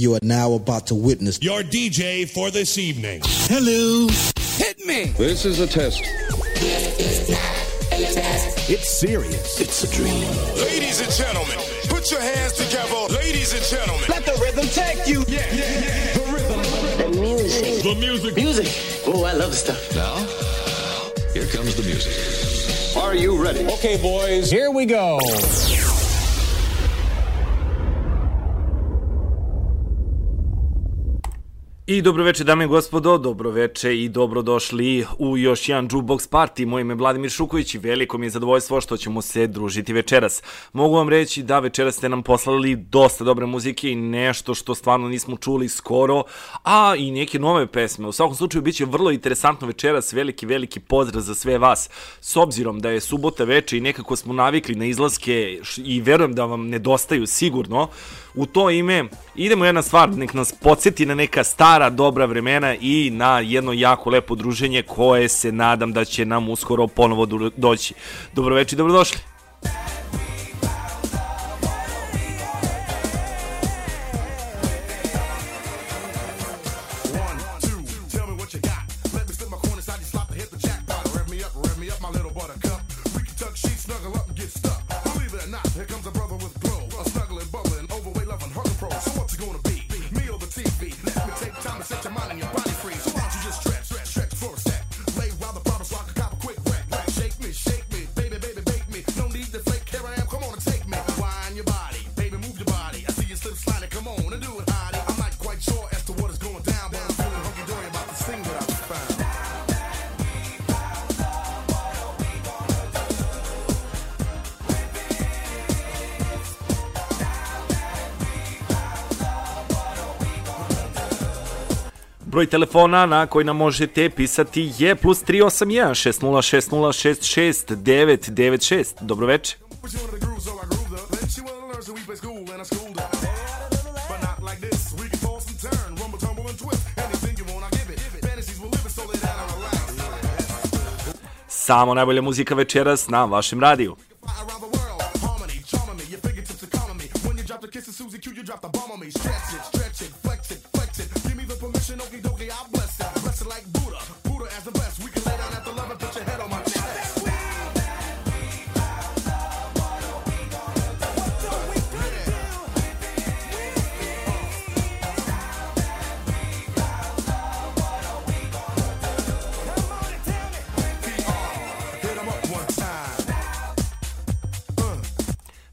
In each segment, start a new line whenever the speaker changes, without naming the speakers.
You are now about to witness
your DJ for this evening.
Hello.
Hit me.
This is a test.
It's serious.
It's a dream.
Ladies and gentlemen, put your hands together. Ladies and gentlemen,
let the rhythm take you.
Yeah, yeah, yeah. The rhythm.
The music.
The music.
Music. Oh, I love this stuff.
Now, here comes the music.
Are you ready?
Okay, boys, here we go.
I dobroveče dame i gospodo, dobroveče i dobrodošli u još jedan Jukebox Party. Moje ime je Vladimir Šuković i veliko mi je zadovoljstvo što ćemo se družiti večeras. Mogu vam reći da večeras ste nam poslali dosta dobre muzike i nešto što stvarno nismo čuli skoro, a i neke nove pesme. U svakom slučaju biće vrlo interesantno večeras, veliki, veliki pozdrav za sve vas. S obzirom da je subota veče i nekako smo navikli na izlaske i verujem da vam nedostaju sigurno, u to ime idemo jedna stvar, nek nas podsjeti na neka stara dobra vremena i na jedno jako lepo druženje koje se nadam da će nam uskoro ponovo doći. Dobroveče i dobrodošli. Broj telefona na koji nam možete pisati je plus 381 6060 6996. Dobroveče. Samo najbolja muzika večeras na vašem radiju.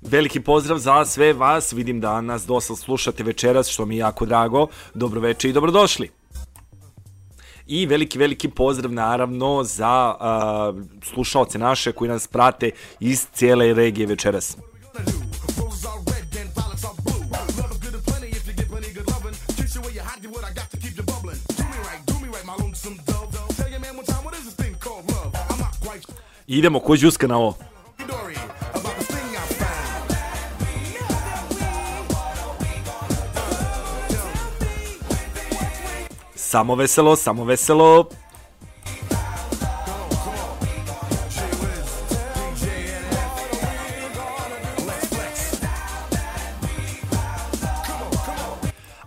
Veliki pozdrav za sve vas, vidim da nas dosta slušate večeras, što mi je jako drago. Dobroveče i dobrodošli. I veliki, veliki pozdrav naravno za uh, slušaoce naše koji nas prate iz cijele regije večeras. Idemo, ko džuska na ovo? Samo veselo, samo veselo.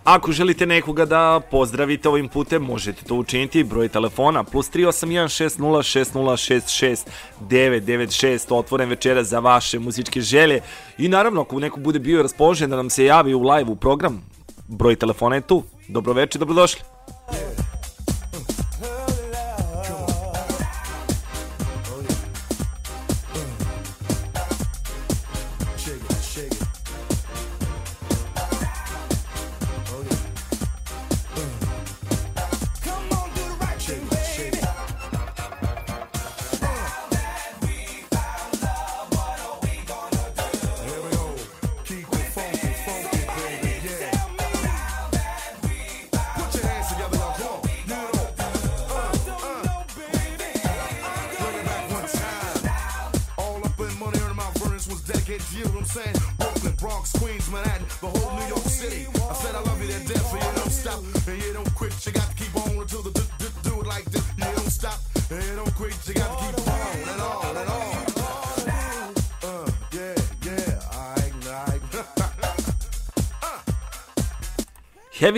Ako želite nekoga da pozdravite ovim putem, možete to učiniti. Broj telefona plus 3816060669996 otvoren večera za vaše muzičke želje. I naravno, ako neko bude bio raspoložen da nam se javi u live u program, broj telefona je tu. Dobroveče, dobrodošli.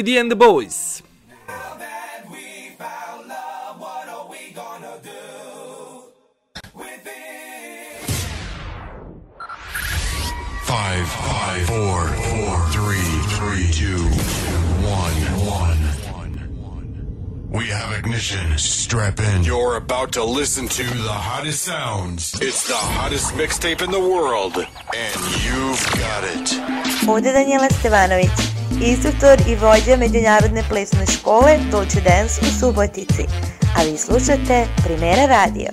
Heavy D and the Boys.
Five, five, four, four, three, three, two, one, one. We have ignition. Strap in. You're about to listen to the hottest sounds. It's the hottest mixtape in the world, and you've got it.
Ovde je Danijela Stevanović, instruktor i vođa Međunarodne plesne škole Dolce Dance u Subotici. A vi slušate Primera radio.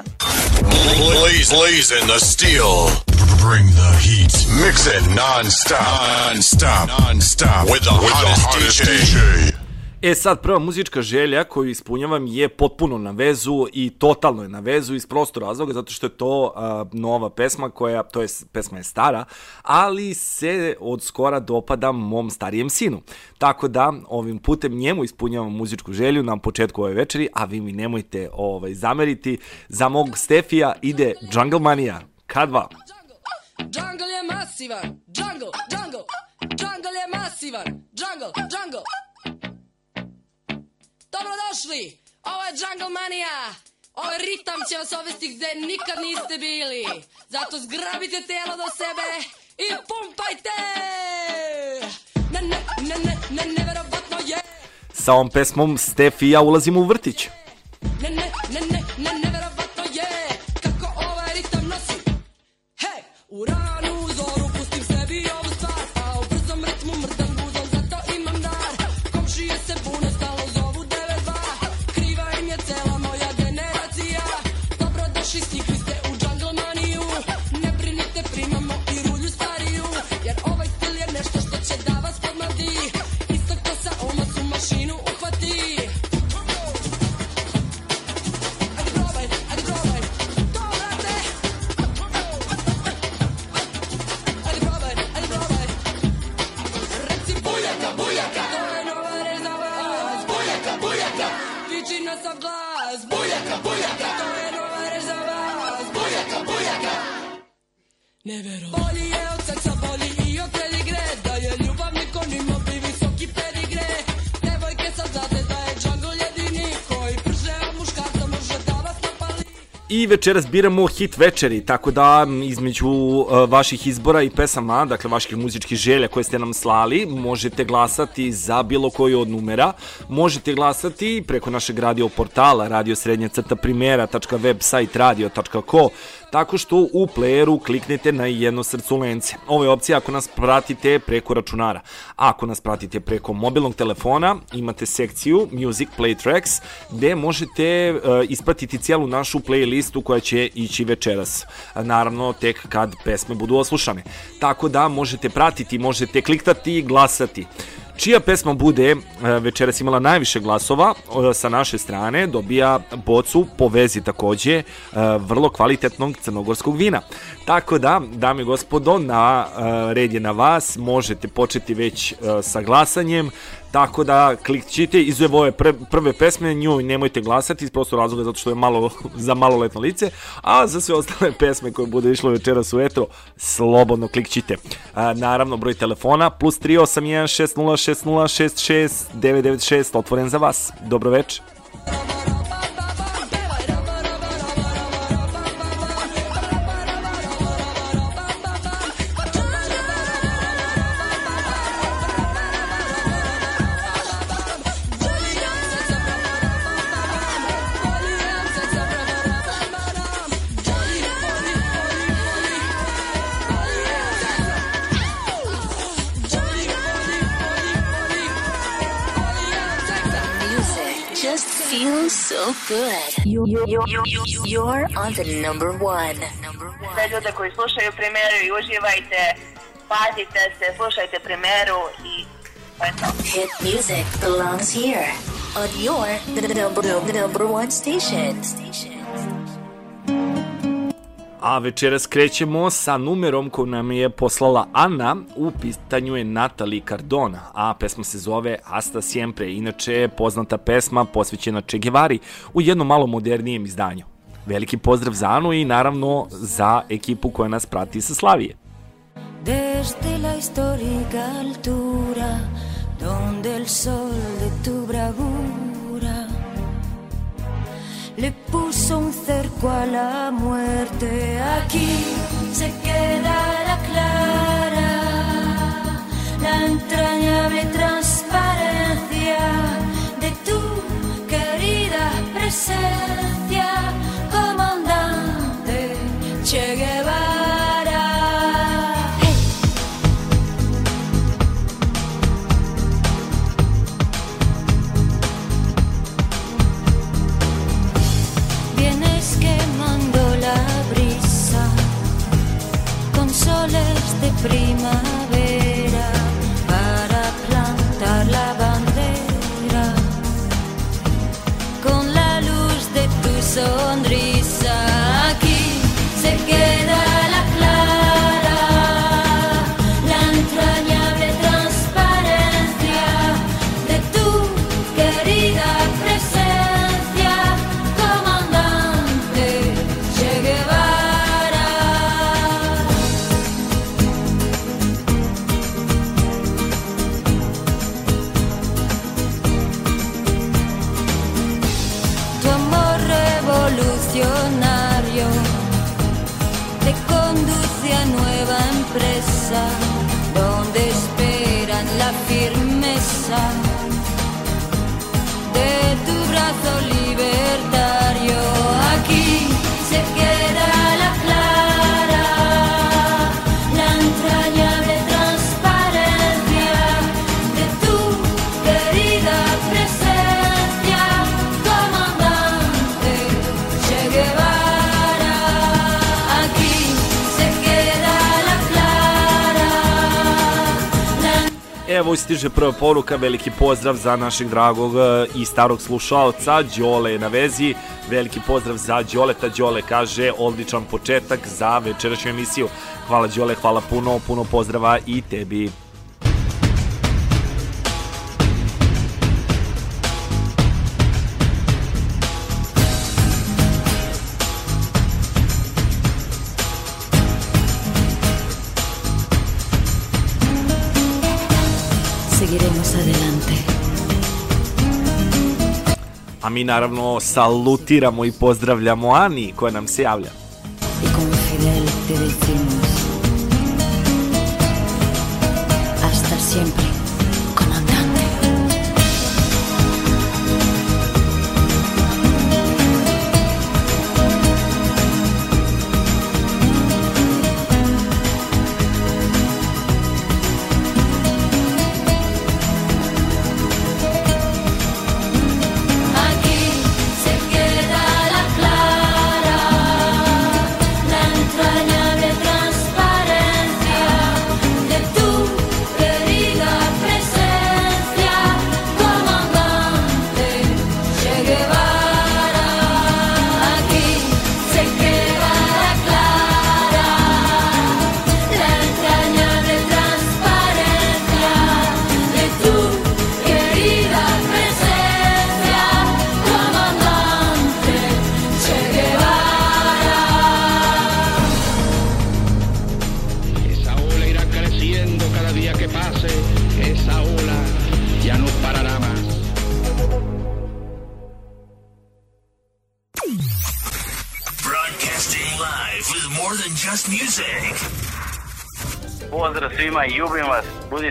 Blaze, blazing the steel. Bring the heat. Mix it non-stop. Non-stop. Non-stop. With the hottest, DJ.
E sad, prva muzička želja koju ispunjavam je potpuno na vezu i totalno je na vezu iz prostog razloga, zato što je to a, nova pesma koja, to je, pesma je stara, ali se od skora dopada mom starijem sinu. Tako da, ovim putem njemu ispunjavam muzičku želju na početku ove večeri, a vi mi nemojte ovaj, zameriti. Za mog Stefija ide Jungle Mania. K2.
Jungle je masivan, jungle, jungle, jungle je masivan, jungle, jungle. Dobrodošli, ovo je Jungle Mania. Ovaj ritam će vas ovesti gde nikad niste bili. Zato zgrabite telo do sebe i pumpajte! Ne, ne, ne, ne, ne, neverovatno je.
Sa ovom pesmom Stef i ja ulazimo u vrtić.
Ne, ne, ne, ne, I
večeras biramo hit večeri, tako da između uh, vaših izbora i pesama, dakle vaših muzičkih želja koje ste nam slali, možete glasati za bilo koji od numera, možete glasati preko našeg radio portala radiosrednja crta primera.website radio.co tako što u playeru kliknete na jedno srcu lence. Ovo je opcija ako nas pratite preko računara. Ako nas pratite preko mobilnog telefona, imate sekciju Music Play Tracks, gde možete uh, ispratiti cijelu našu playlistu koja će ići večeras. Naravno, tek kad pesme budu oslušane. Tako da možete pratiti, možete kliktati i glasati. Čija pesma bude e, večeras imala najviše glasova e, sa naše strane dobija bocu po vezi takođe e, vrlo kvalitetnog crnogorskog vina. Tako da, dame i gospodo, na red je na vas, možete početi već sa glasanjem, tako da klikćite izuzev ove pre, prve pesme, njoj nemojte glasati iz prostog razloga zato što je malo za maloletno lice, a za sve ostale pesme koje bude išlo večeras u etro, slobodno klikćite. A, naravno, broj telefona plus 381 60 60 996 otvoren za vas. Dobro večer.
Good. You're, you're, you're, you're on the number one. Number one.
Sve ljude koji slušaju primeru i uživajte, pazite se, slušajte primeru i to je to.
Hit music belongs here on your the number, number one station. Station.
A večeras krećemo sa numerom koju nam je poslala Ana, u pitanju je Natalie Cardona, a pesma se zove Hasta Siempre, inače poznata pesma posvećena Che Guevari u jednom malo modernijem izdanju. Veliki pozdrav za Anu i naravno za ekipu koja nas prati sa Slavije.
Desde la histórica altura donde el sol de tu bravura le puso un cerco a la muerte. Aquí se queda la clara, la entrañable transparencia de tu querida presencia, comandante Che Guevara. Soles de primavera para plantar la bandera con la luz de tu sonrisa. love.
Evo stiže prva poruka, veliki pozdrav za našeg dragog e, i starog slušaoca, Đole je na vezi, veliki pozdrav za Đoleta, Đole kaže odličan početak za večerašnju emisiju. Hvala Đole, hvala puno, puno pozdrava i tebi. A mi naravno salutiramo i pozdravljamo Ani koja nam se javlja.
y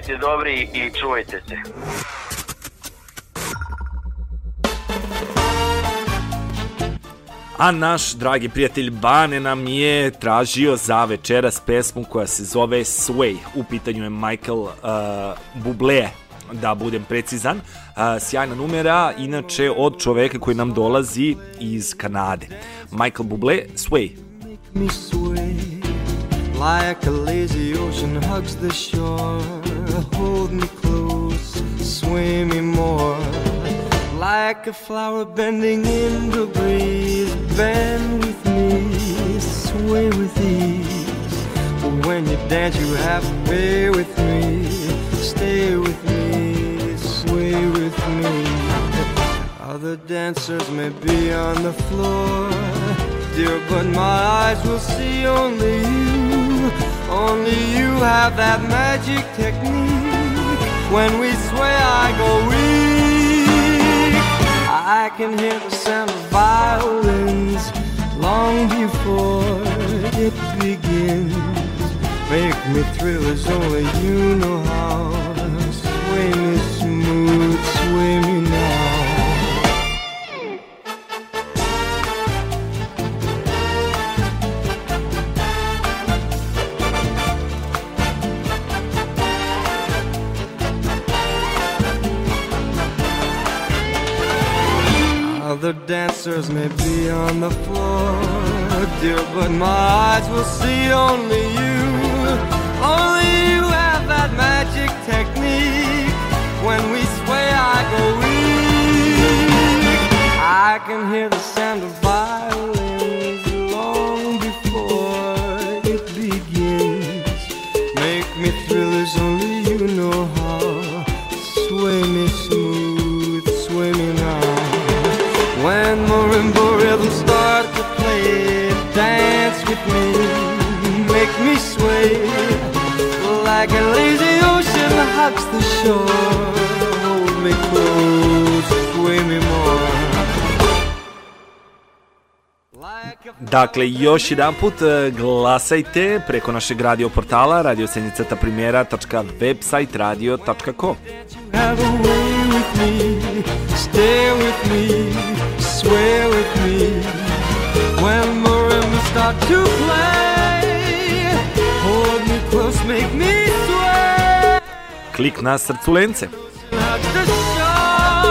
Budite dobri i čuvajte se.
A naš dragi prijatelj Bane nam je tražio za večeras pesmu koja se zove Sway. U pitanju je Michael uh, Bublé, da budem precizan. Uh, sjajna numera, inače od čoveka koji nam dolazi iz Kanade. Michael Bublé, Sway.
me sway like a lazy ocean hugs the shore. Hold me close, sway me more. Like a flower bending in the breeze, bend with me, sway with ease. But when you dance, you have to pay with me, stay with me, sway with me. Other dancers may be on the floor, dear, but my eyes will see only you. Only you have that magic technique. When we sway, I go weak. I can hear the sound of violins long before it begins. Make me thrill as only you know how. Dancers may be on the floor, dear, but my eyes will see only you. Only you have that magic technique. When we sway, I go weak. I can hear the sound of shore. Hold me close, sway me more.
Dakle, još jedan put e, glasajte preko našeg radio portala
me, stay with me, swear with me. When marimbas start to play,
Klik na
shore,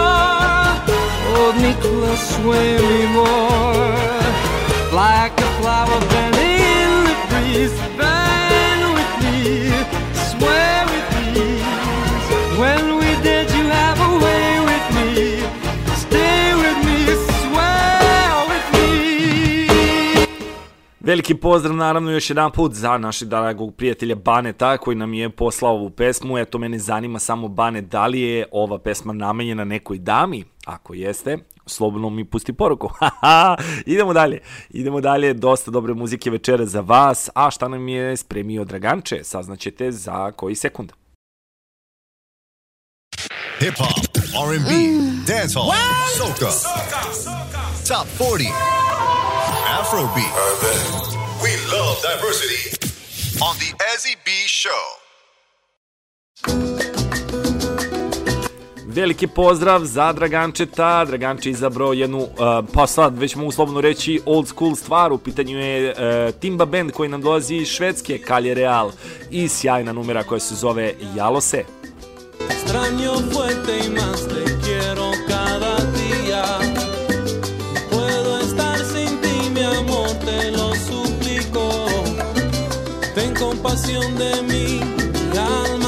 hold me close, sway me more. Like a flower
Veliki pozdrav naravno još jedan put za našeg dragog prijatelja Baneta koji nam je poslao ovu pesmu. Eto, mene zanima samo Bane, da li je ova pesma namenjena nekoj dami? Ako jeste, slobodno mi pusti poruku. Idemo dalje. Idemo dalje, dosta dobre muzike večera za vas. A šta nam je spremio Draganče? Saznaćete za koji sekund.
Hip hop, R&B, dancehall, soca, top 40, Afrobeat. We love diversity. On the Ezzy B Show.
Veliki pozdrav za Dragančeta. Draganče izabrao jednu, uh, pa sad već mogu slobodno reći, old school stvar. U pitanju je uh, Timba Band koji nam dolazi iz Švedske, Kalje Real. I sjajna numera koja se zove Jalo se.
extraño fuerte y más compasión de mí, mi alma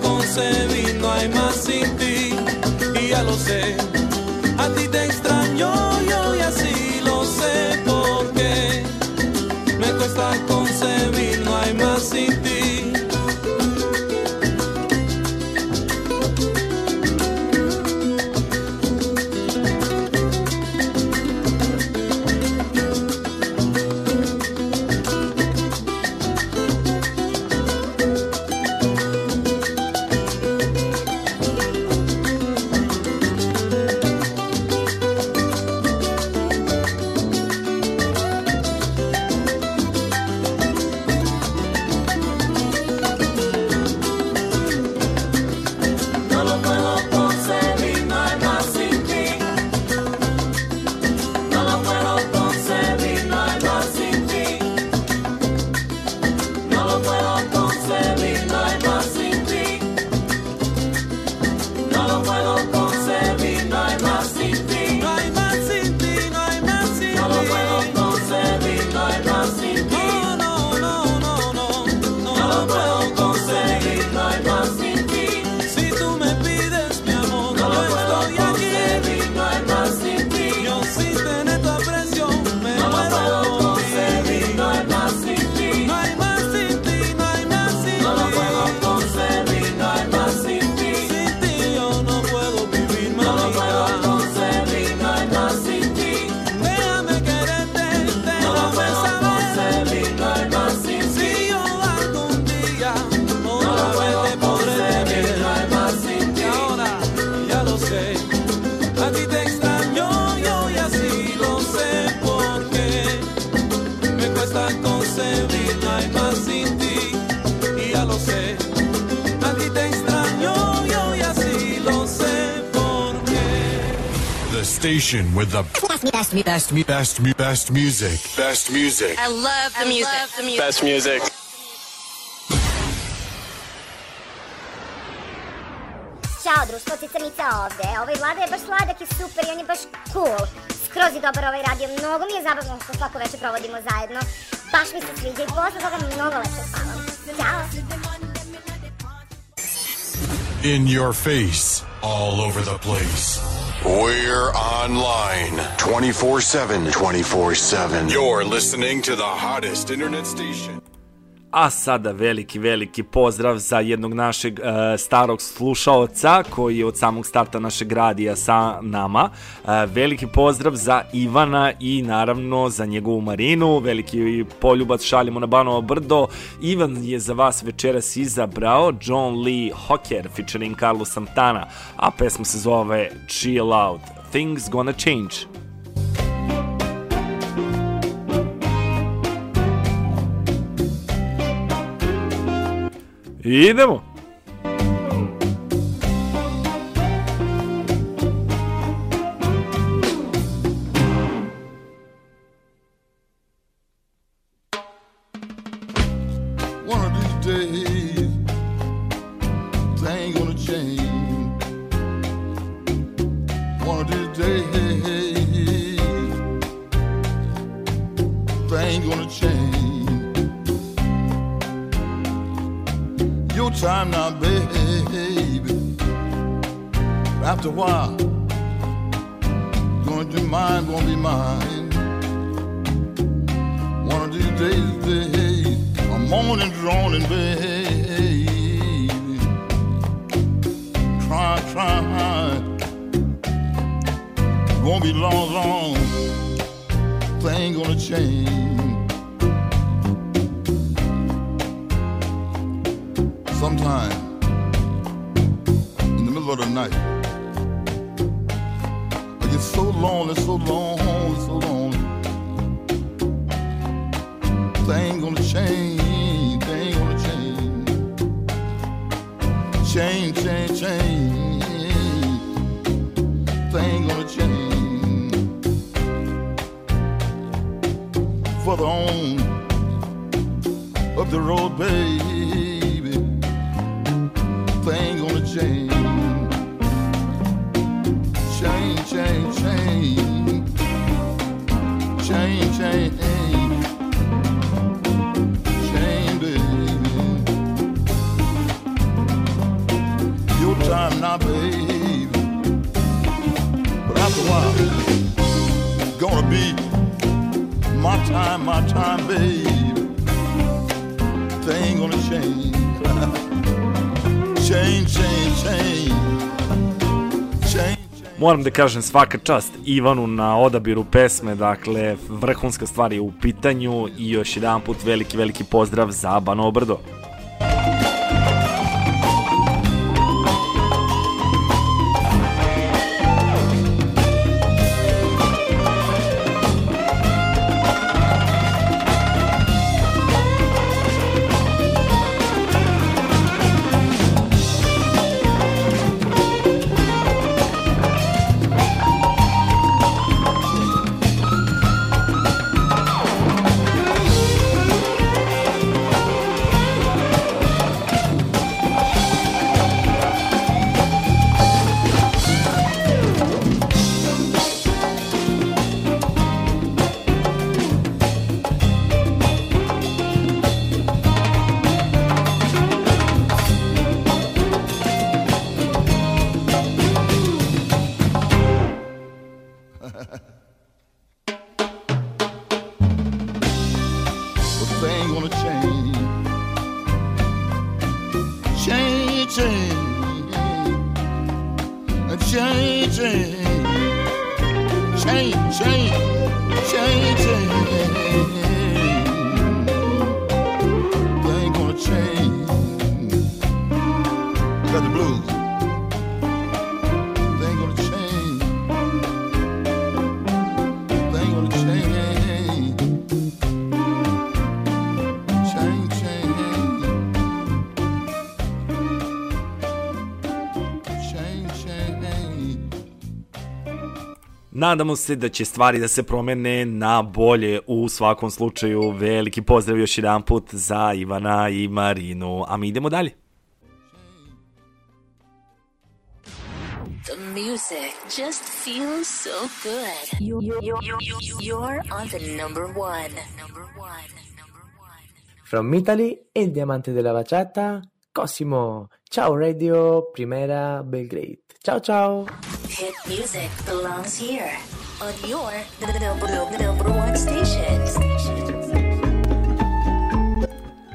concebir, no hay más sin ti. Y ya lo sé, a ti te extraño yo y así lo sé porque me cuesta
station with the best, best, best, best, best, best music. Best music.
I love the music.
Best music.
Ćao društvo, Cicanica ovde. Ovaj Vlada je baš sladak i super i on je baš cool. Skroz je dobar ovaj radio, mnogo mi je zabavno što svako večer provodimo zajedno. Baš mi se sviđa i posle toga mnogo lepše spavam. Ćao!
In your face. All over the place. We're online 24 7. 24 7. You're listening to the hottest internet station.
A sada veliki, veliki pozdrav za jednog našeg e, starog slušaoca koji je od samog starta našeg radija sa nama. E, veliki pozdrav za Ivana i naravno za njegovu Marinu. Veliki poljubac šaljemo na Banovo brdo. Ivan je za vas večeras izabrao John Lee Hooker featuring Carlos Santana, a pesma se zove Chill Out. Things Gonna Change.
Y demo. After a while, gonna be mine, gonna be mine. One of these days, days, I'm moaning, droning, baby. Try, trying. Won't be long, long. Thing gonna change. Sometime in the middle of the night, it's so lonely, so lonely, so lonely. They ain't gonna change, they ain't gonna change. Change, change, change. They ain't gonna change. For the own of the road, baby. They ain't gonna change. Change, change, change. Eh. Change, baby. Your time now, baby. But after a while, gonna be my time, my time, baby. Gonna change. change, change, change.
Moram da kažem svaka čast Ivanu na odabiru pesme, dakle vrhunska stvar je u pitanju i još jedan put veliki, veliki pozdrav za Banovo Brdo. Nadamo se da će stvari da se promene na bolje u svakom slučaju. Veliki pozdrav još jedan put za Ivana i Marinu. A mi idemo dalje.
The music just feels so good. You, you, you, you, you're on the number one. Number one.
From Italy, il diamante della bachata, Cosimo. Ciao Radio Primera Belgrade. Ciao ciao.
Hit music belongs here on your number, number one station.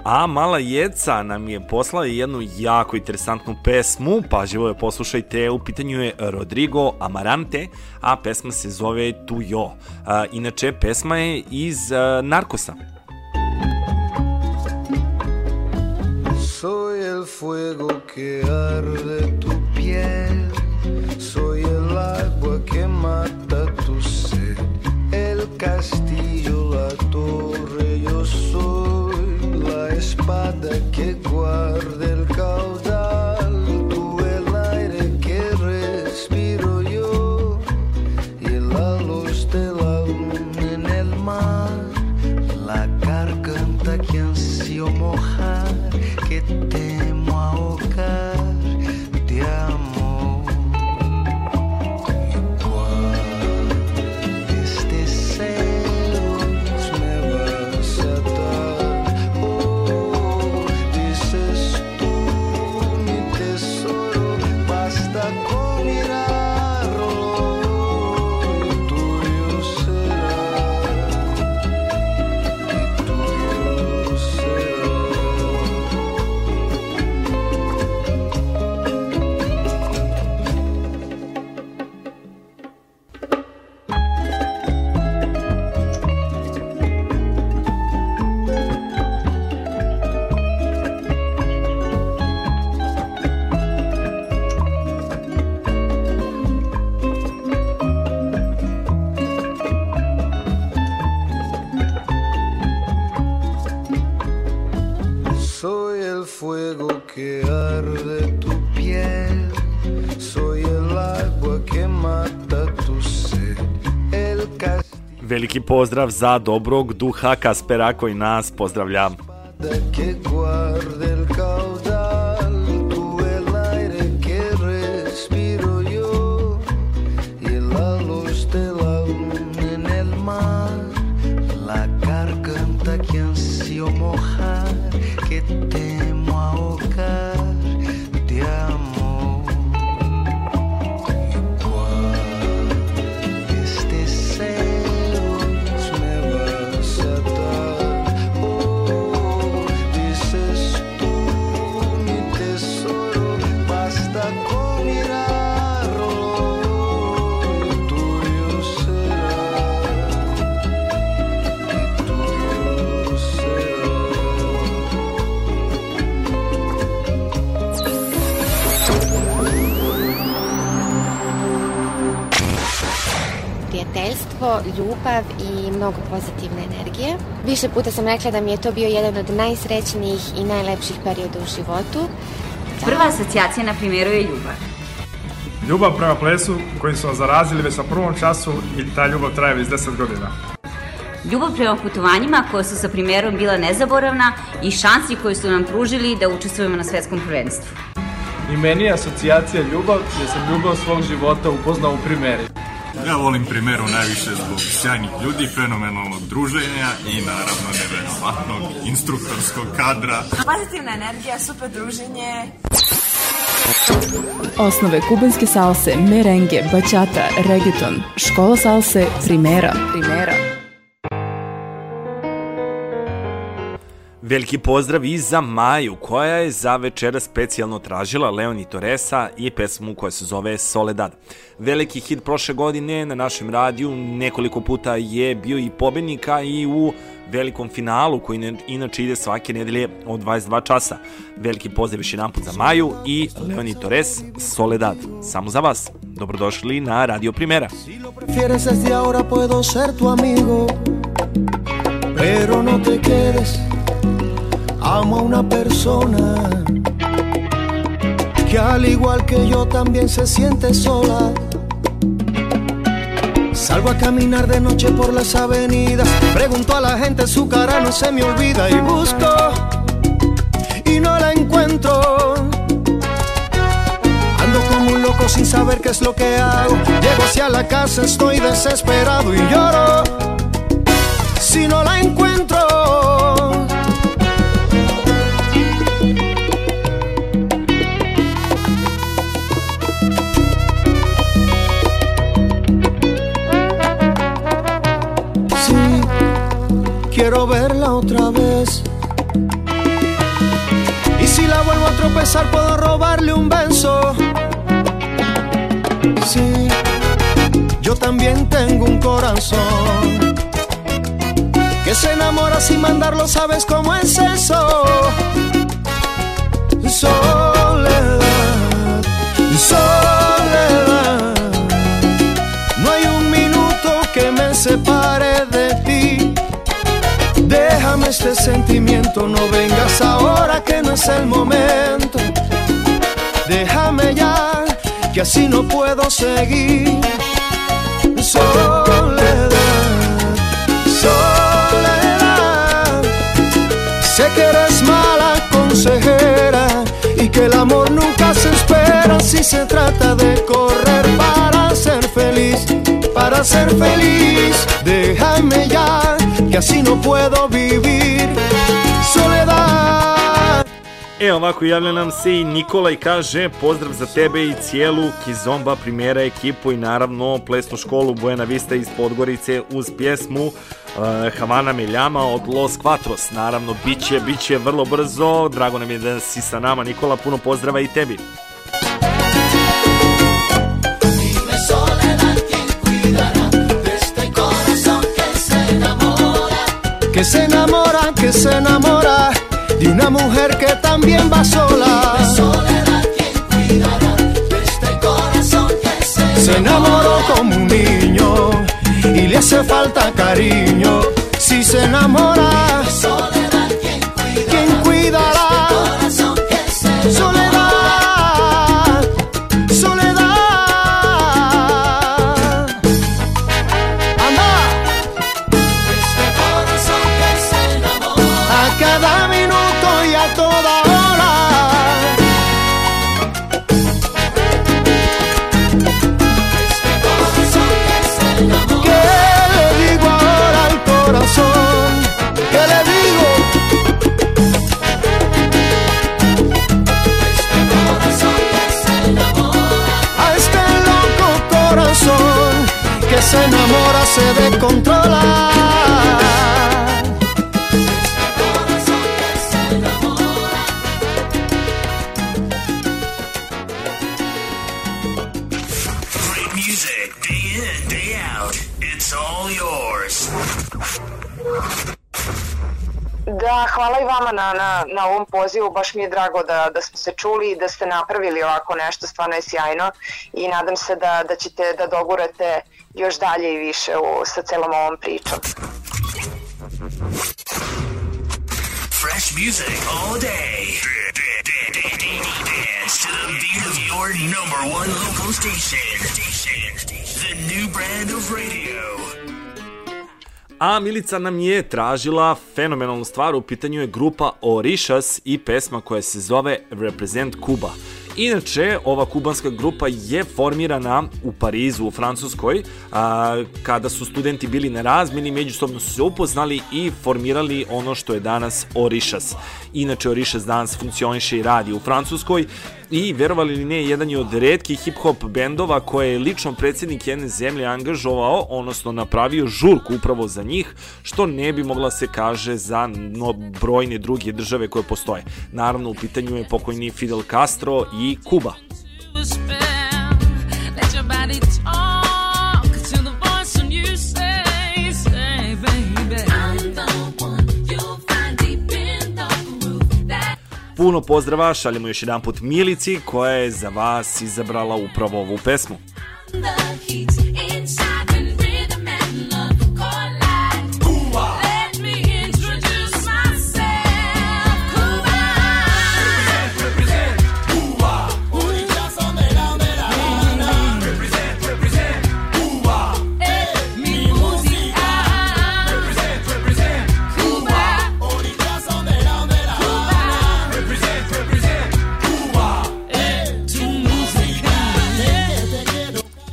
A Mala Jeca nam je poslala jednu jako interesantnu pesmu, pažljivo je poslušajte, u pitanju je Rodrigo Amarante, a pesma se zove Tuyo. A, inače, pesma je iz a, Narkosa.
Soy el fuego que arde tu piel, agua que mata tu sed, el castillo, la torre, yo soy la espada que guarda el caudal, que arde tu piel, soy el agua que mata tu sed, el
Veliki pozdrav za dobrog duha Kaspera koji nas pozdravlja.
que guarda
ljubav i mnogo pozitivne energije. Više puta sam rekla da mi je to bio jedan od najsrećnijih i najlepših perioda u životu.
Prva asocijacija na primjeru je ljubav.
Ljubav prema plesu kojim su vas zarazili već na prvom času i ta ljubav traje već 10 godina.
Ljubav prema putovanjima koja su sa primjerom bila nezaboravna i šansi koje su nam pružili da učestvujemo na svetskom prvenstvu.
I meni je asocijacija ljubav jer sam ljubav svog života upoznao u primjeri.
Ja volim primeru najviše zbog sjajnih ljudi, fenomenalnog druženja i naravno neverovatnog instruktorskog kadra.
Pozitivna energija, super druženje.
Osnove kubanske salse, merengue, bachata, reggaeton, škola salse, primera. Primera.
Veliki pozdrav i za Maju, koja je za večera specijalno tražila Leoni Torresa i pesmu koja se zove Soledad. Veliki hit prošle godine na našem radiju nekoliko puta je bio i pobednika i u velikom finalu koji ne, inače ide svake nedelje od 22 časa. Veliki pozdrav još jedan put za Maju i Leoni Torres Soledad. Samo za vas. Dobrodošli na Radio Primera.
prefieres desde ahora puedo ser tu amigo, pero no te quedes. Amo a una persona que al igual que yo también se siente sola. Salgo a caminar de noche por las avenidas. Pregunto a la gente, su cara no se me olvida. Y busco y no la encuentro. Ando como un loco sin saber qué es lo que hago. Llego hacia la casa, estoy desesperado y lloro. Si no la encuentro. Otra vez. Y si la vuelvo a tropezar, puedo robarle un beso. Sí, yo también tengo un corazón que se enamora sin mandarlo, ¿sabes cómo es eso? Soledad, soledad. No hay un minuto que me separe este sentimiento, no vengas ahora que no es el momento. Déjame ya, que así no puedo seguir. Soledad, soledad. Sé que eres mala consejera y que el amor nunca se espera si se trata de correr para ser feliz, para ser feliz. Déjame ya, que así no puedo vivir. Soledad.
E, ovako javlja nam se i Nikola i kaže pozdrav za tebe i cijelu Kizomba primjera ekipu i naravno plesnu školu Buena Vista iz Podgorice uz pjesmu uh, Havana Meljama od Los Quatros. Naravno, bit će, bit će vrlo brzo. Drago nam je da si sa nama, Nikola. Puno pozdrava i tebi.
Que se enamora, que se enamora de una mujer que también va sola. Dime soledad, ¿quién cuidará de este corazón que se Se enamoró como un niño y le hace falta cariño. Si se enamora, que se enamora se descontrola.
Great music, day in, day out. It's all yours.
Da, hvala i vama na, na, na ovom pozivu, baš mi je drago da, da smo se čuli i da ste napravili ovako nešto, stvarno je sjajno i nadam se da, da ćete da dogurate još dalje i više u, sa celom ovom pričom.
Fresh music all day. Dance to the beat of your number one local station. The new brand of radio.
A Milica nam je tražila fenomenalnu stvar, u pitanju je grupa Orishas i pesma koja se zove Represent Cuba. Inače, ova kubanska grupa je formirana u Parizu, u Francuskoj, a, kada su studenti bili na razmeni, međusobno su se upoznali i formirali ono što je danas Orishas. Inače, Orishas danas funkcioniše i radi u Francuskoj i verovali ili ne, jedan je od redkih hip-hop bendova koje je lično predsjednik jedne zemlje angažovao, odnosno napravio žurku upravo za njih, što ne bi mogla se kaže za no, brojne druge države koje postoje. Naravno, u pitanju je pokojni Fidel Castro i Kuba.
Let
Puno pozdrava, šaljemo još jedan put Milici koja je za vas izabrala upravo ovu pesmu.
the heat's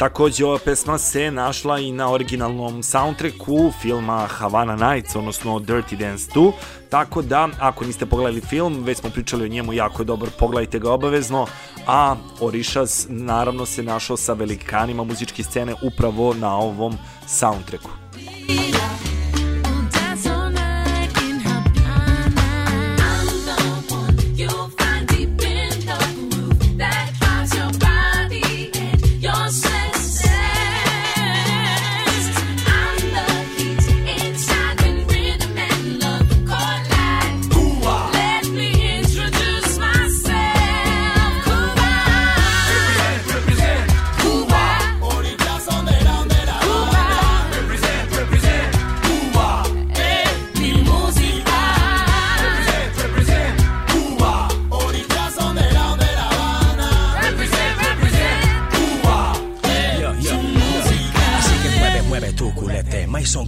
Takođe, ova pesma se našla i na originalnom soundtracku filma Havana Nights, odnosno Dirty Dance 2, tako da, ako niste pogledali film, već smo pričali o njemu, jako je dobar, pogledajte ga obavezno, a Orishas naravno se našao sa velikanima muzičke scene upravo na ovom soundtracku.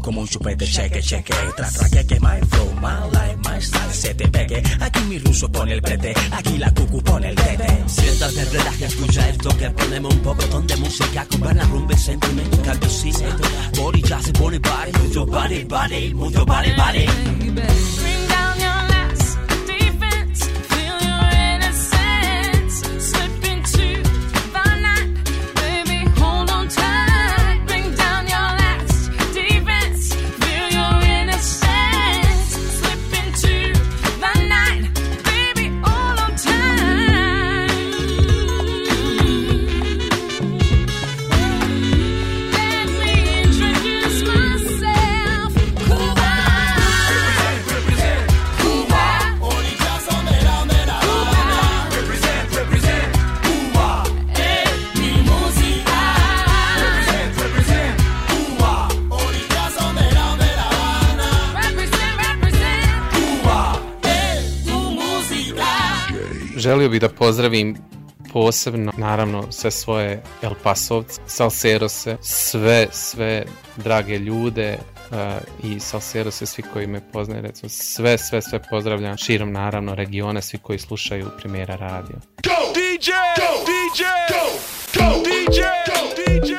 como un chupete, cheque, cheque. Tra, tra, que, my flow, my life, my style, se te pegue. Aquí mi ruso pone el prete, aquí la cucu pone el dete.
sientas estás de relaje, escucha esto que ponemos un poco de música. Con buena rumba y sentimiento, cambio sí. Body ya se pone body, mucho body, body,
body, body. pozdravim posebno, naravno, sve svoje El Pasovce, Salserose, sve, sve drage ljude, uh, i Salserose, svi koji me poznaju, recimo sve, sve, sve pozdravljam, širom naravno regiona, svi koji slušaju Primera radio. Go!
DJ! Go! DJ! Go! Go! DJ! Go! DJ!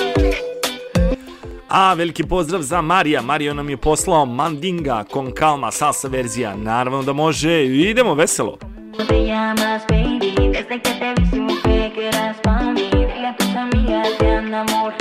A veliki pozdrav za Marija. Mario nam je poslao Mandinga, Con Calma, salsa verzija. Naravno da može. Idemo veselo.
Tú te
llamas baby, desde que te vi supe que eras para mí. Dile a tus amigas que andamos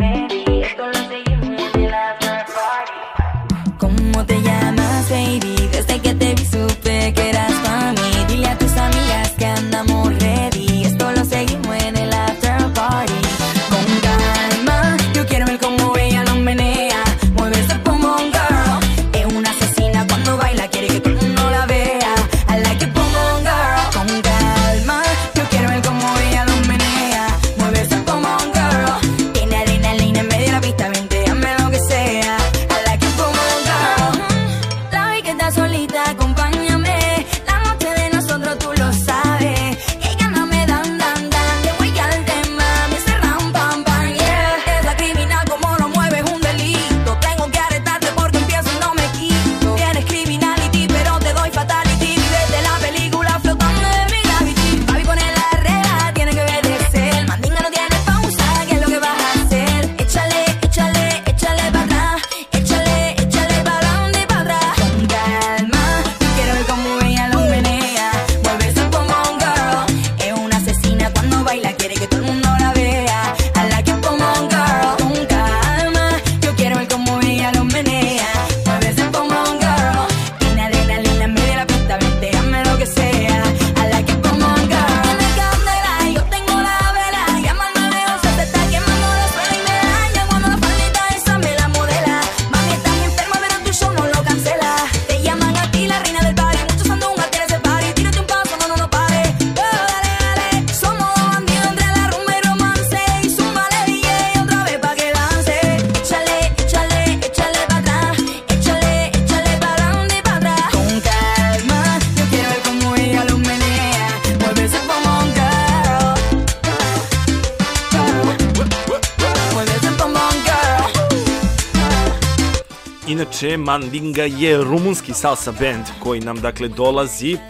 Mandinga
je rumunski salsa band koji nam dakle dolazi uh,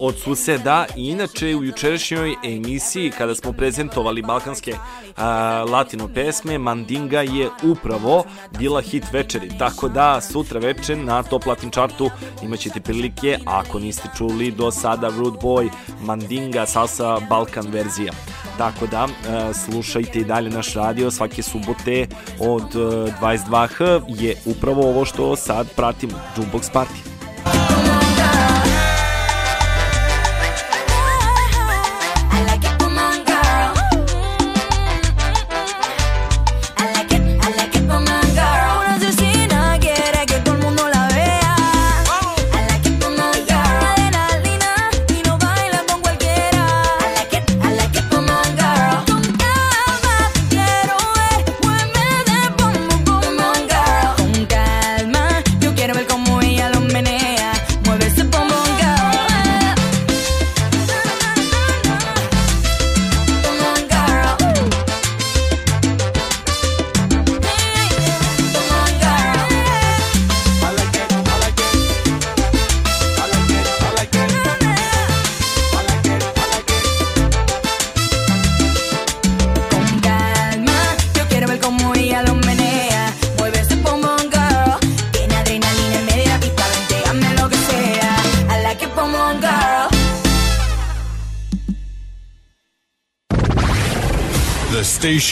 od suseda i inače u jučerašnjoj emisiji kada smo prezentovali balkanske uh, latino pesme, Mandinga je upravo bila hit večeri, tako da sutra večer na Top Latin Chartu imaćete prilike, ako niste čuli do sada Rude Boy, Mandinga, salsa Balkan verzija. Tako da, e, slušajte i dalje naš radio svake subote od e, 22h je upravo ovo što sad pratimo, Jukebox Party.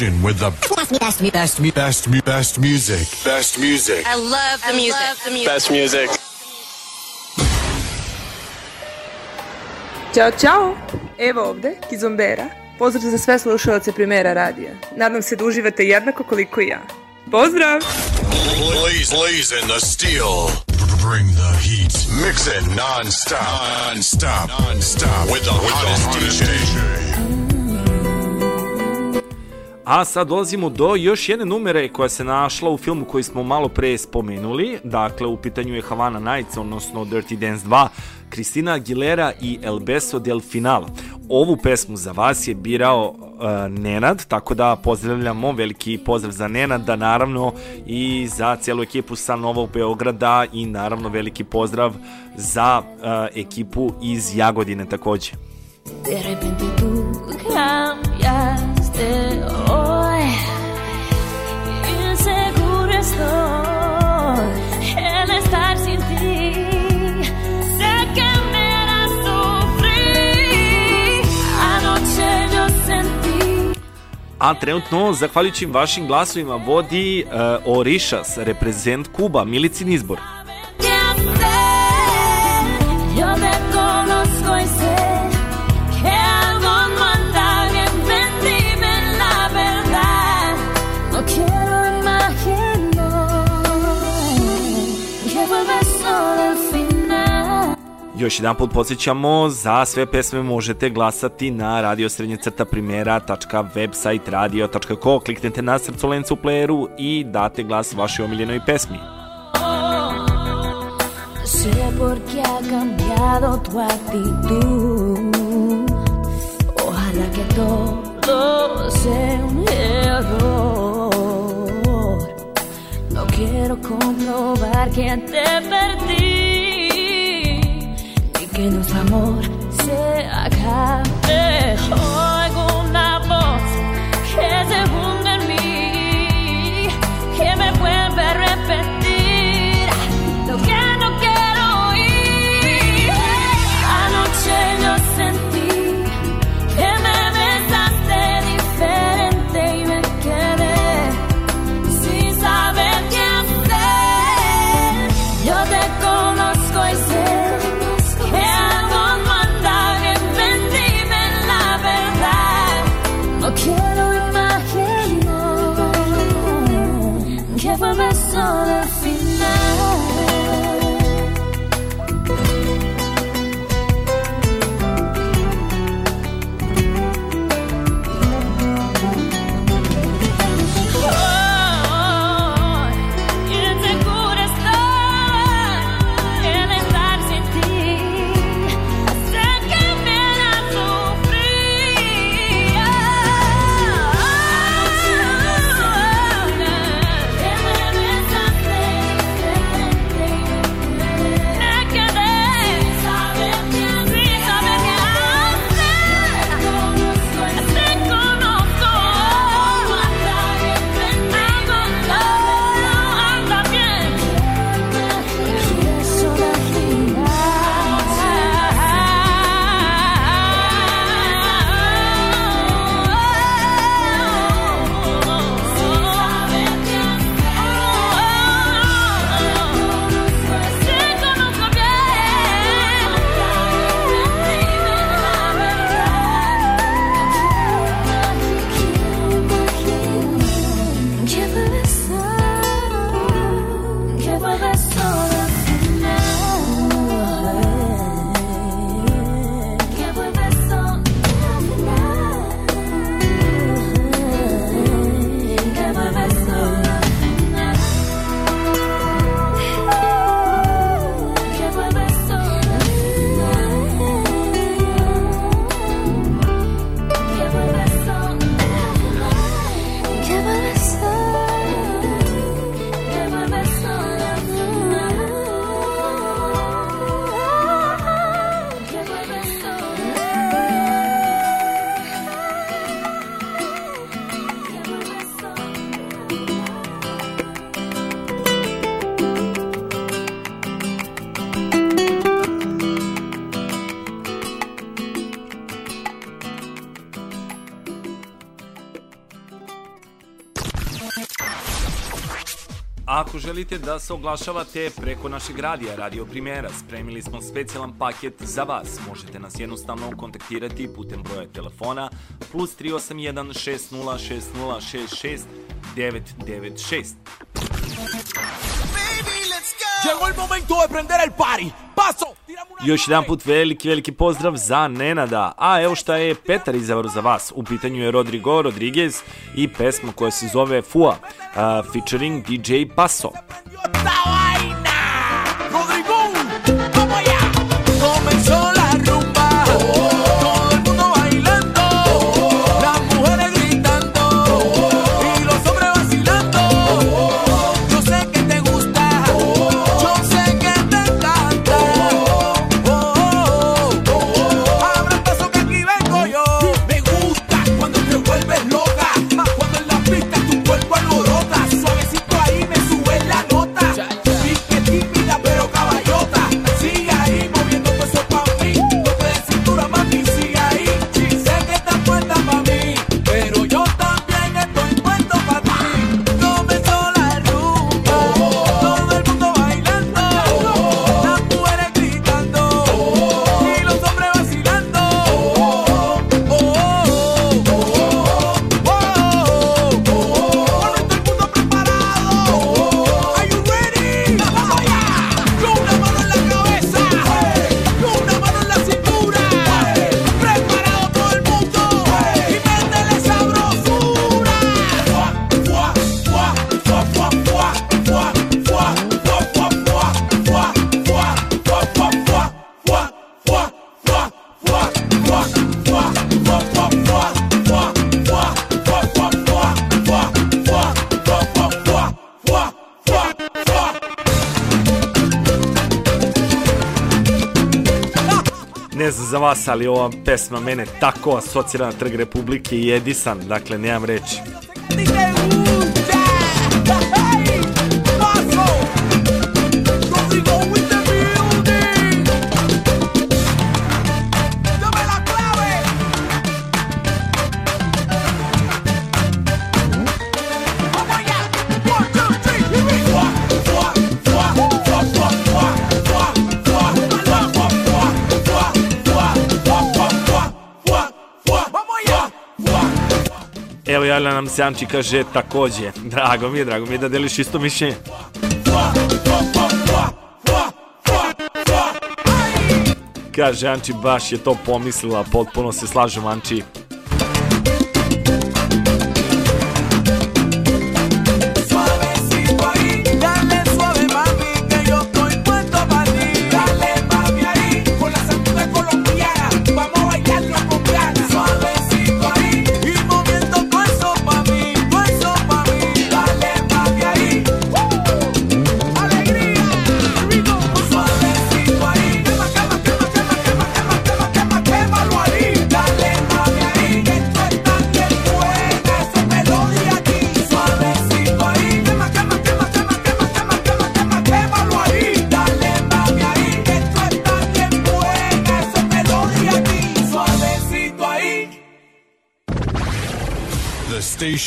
Station with the best, best, best, best, best music. Best music.
I love the music.
Best music.
Ćao, čao! Evo ovde, Kizombera. Pozdrav za sve slušalce Primera radija. Nadam se da uživate jednako koliko i ja. Pozdrav!
Blaze, blaze in the steel. Bring the heat. Mix it non-stop. Non-stop. Non-stop. With the hottest DJ.
A sad dolazimo do još jedne numere koja se našla u filmu koji smo malo pre spomenuli. Dakle, u pitanju je Havana Nights, odnosno Dirty Dance 2, Kristina Aguilera i El Beso del Final. Ovu pesmu za vas je birao uh, Nenad, tako da pozdravljamo, veliki pozdrav za Nenada, naravno i za cijelu ekipu sa Novog Beograda i naravno veliki pozdrav za uh, ekipu iz Jagodine takođe.
De repente tú cambiaste hoy.
A trenutno, zahvaljujući vašim glasovima, vodi uh, Orishas, reprezent Kuba, Milicin izbor.
¿Qué hacer? Yo te conozco y
Još jedan put podsjećamo, za sve pesme možete glasati na radiosrednjecrtaprimera.website radio.co. Kliknete na srcolencu u playeru i date glas vašoj omiljenoj pesmi.
Sé por qué ha cambiado tu actitud. Ojalá que todo sea un error. No quiero comprobar que te perdí. Que nuestro amor se acabe. Oigo
Ako želite da se oglašavate preko našeg radija, Radio Primera, spremili smo specijalan paket za vas. Možete nas jednostavno kontaktirati putem broja telefona plus 381 60 60 66 996.
Llegó el momento de prender el party.
Još jedan put veliki, veliki pozdrav za Nenada. A evo šta je Petar izabrao za vas. U pitanju je Rodrigo Rodriguez i pesma koja se zove Fua, a, featuring DJ Paso. Za vas, ali ova pesma mene tako asocira na Trg Republike i Edison, dakle nemam reći. Javlja nam se Anči, kaže takođe. Drago mi je, drago mi je da deliš isto mišljenje. Kaže Anči, baš je to pomislila, potpuno se slažem Anči.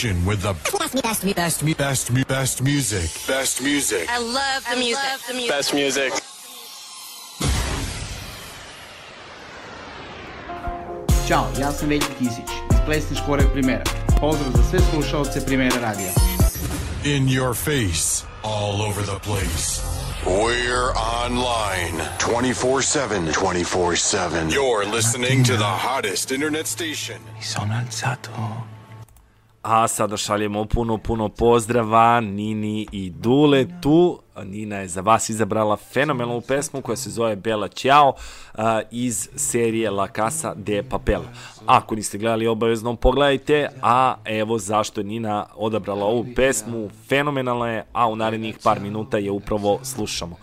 Station with the best, best, best, best, mu- best music. Best music.
I love the music.
Best music.
Ćao, ja sam Veljko Kisić iz plesne škole Primera. Pozdrav za sve slušalce Primera radija.
In your face. all over the place. We're online 24 7. 24 7. You're listening to the hottest internet station.
Sono alzato.
A sada šaljemo puno, puno pozdrava Nini i Dule tu. Nina je za vas izabrala fenomenalnu pesmu koja se zove Bela Ćao iz serije La Casa de Papel. Ako niste gledali, obavezno pogledajte, a evo zašto je Nina odabrala ovu pesmu, fenomenalna je, a u narednih par minuta je upravo slušamo.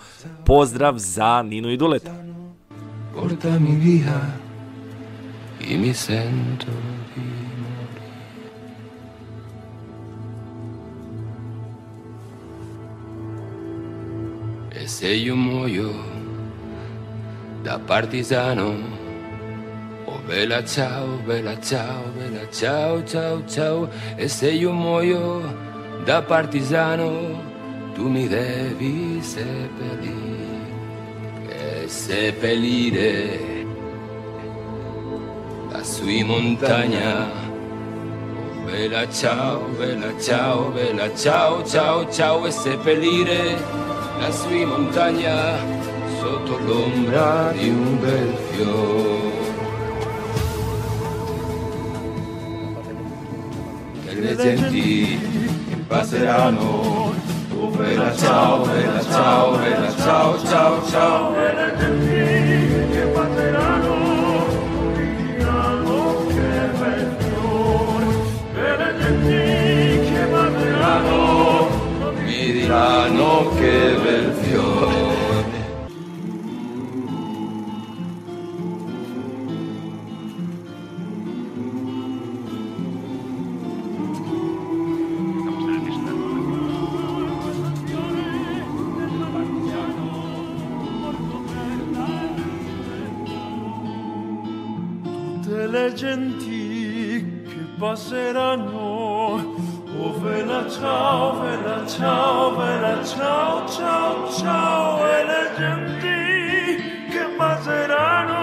Pozdrav za Ninu i Duleta.
Portami via e mi sento se io muoio da partigiano, oh bella ciao, bella ciao, bella ciao, ciao, ciao. E se io muoio da partigiano, tu mi devi seppellire e seppellire lassù in montagna. Oh, bella ciao, bella ciao, bella ciao, ciao, ciao e seppellire lassù in montagna sotto l'ombra di un bel fiore. E le genti che passeranno, oh bella ciao, bella ciao, bella ciao, ciao, ciao. E le genti che passeranno, mi diranno che bel fiore.
le genti che passeranno. Vela ciao, vela ciao, vela ciao, ciao, ciao. E le genti che passeranno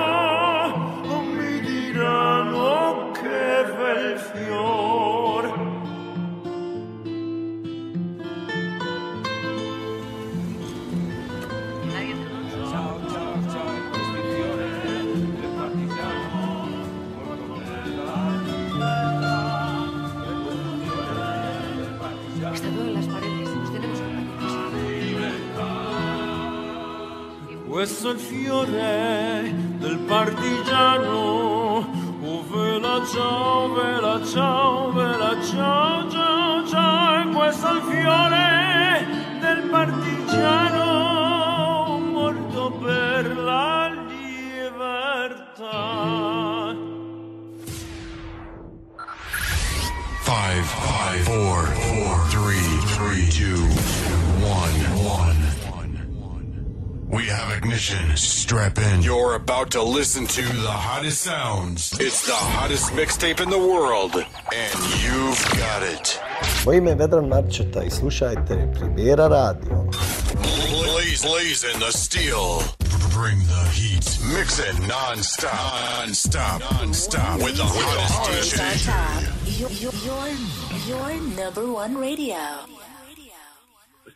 presso il fiore del partigiano, ove la ciao, vela ciao, vela ciao, ciao, ciao, e questo è il fiore del partigiano morto per la libertà.
5, 5, 4, 4, 3, 3, 2, We have ignition. Strap in. You're about to listen to the hottest sounds. It's the hottest mixtape in the world, and you've got it.
Moje ime je Vedran Marčeta i slušajte Primjera radio.
Blaze, blazing the steel. Bring the heat. Mixing non-stop, non-stop, non-stop with the hottest DJ.
Your, your, your, your number one radio.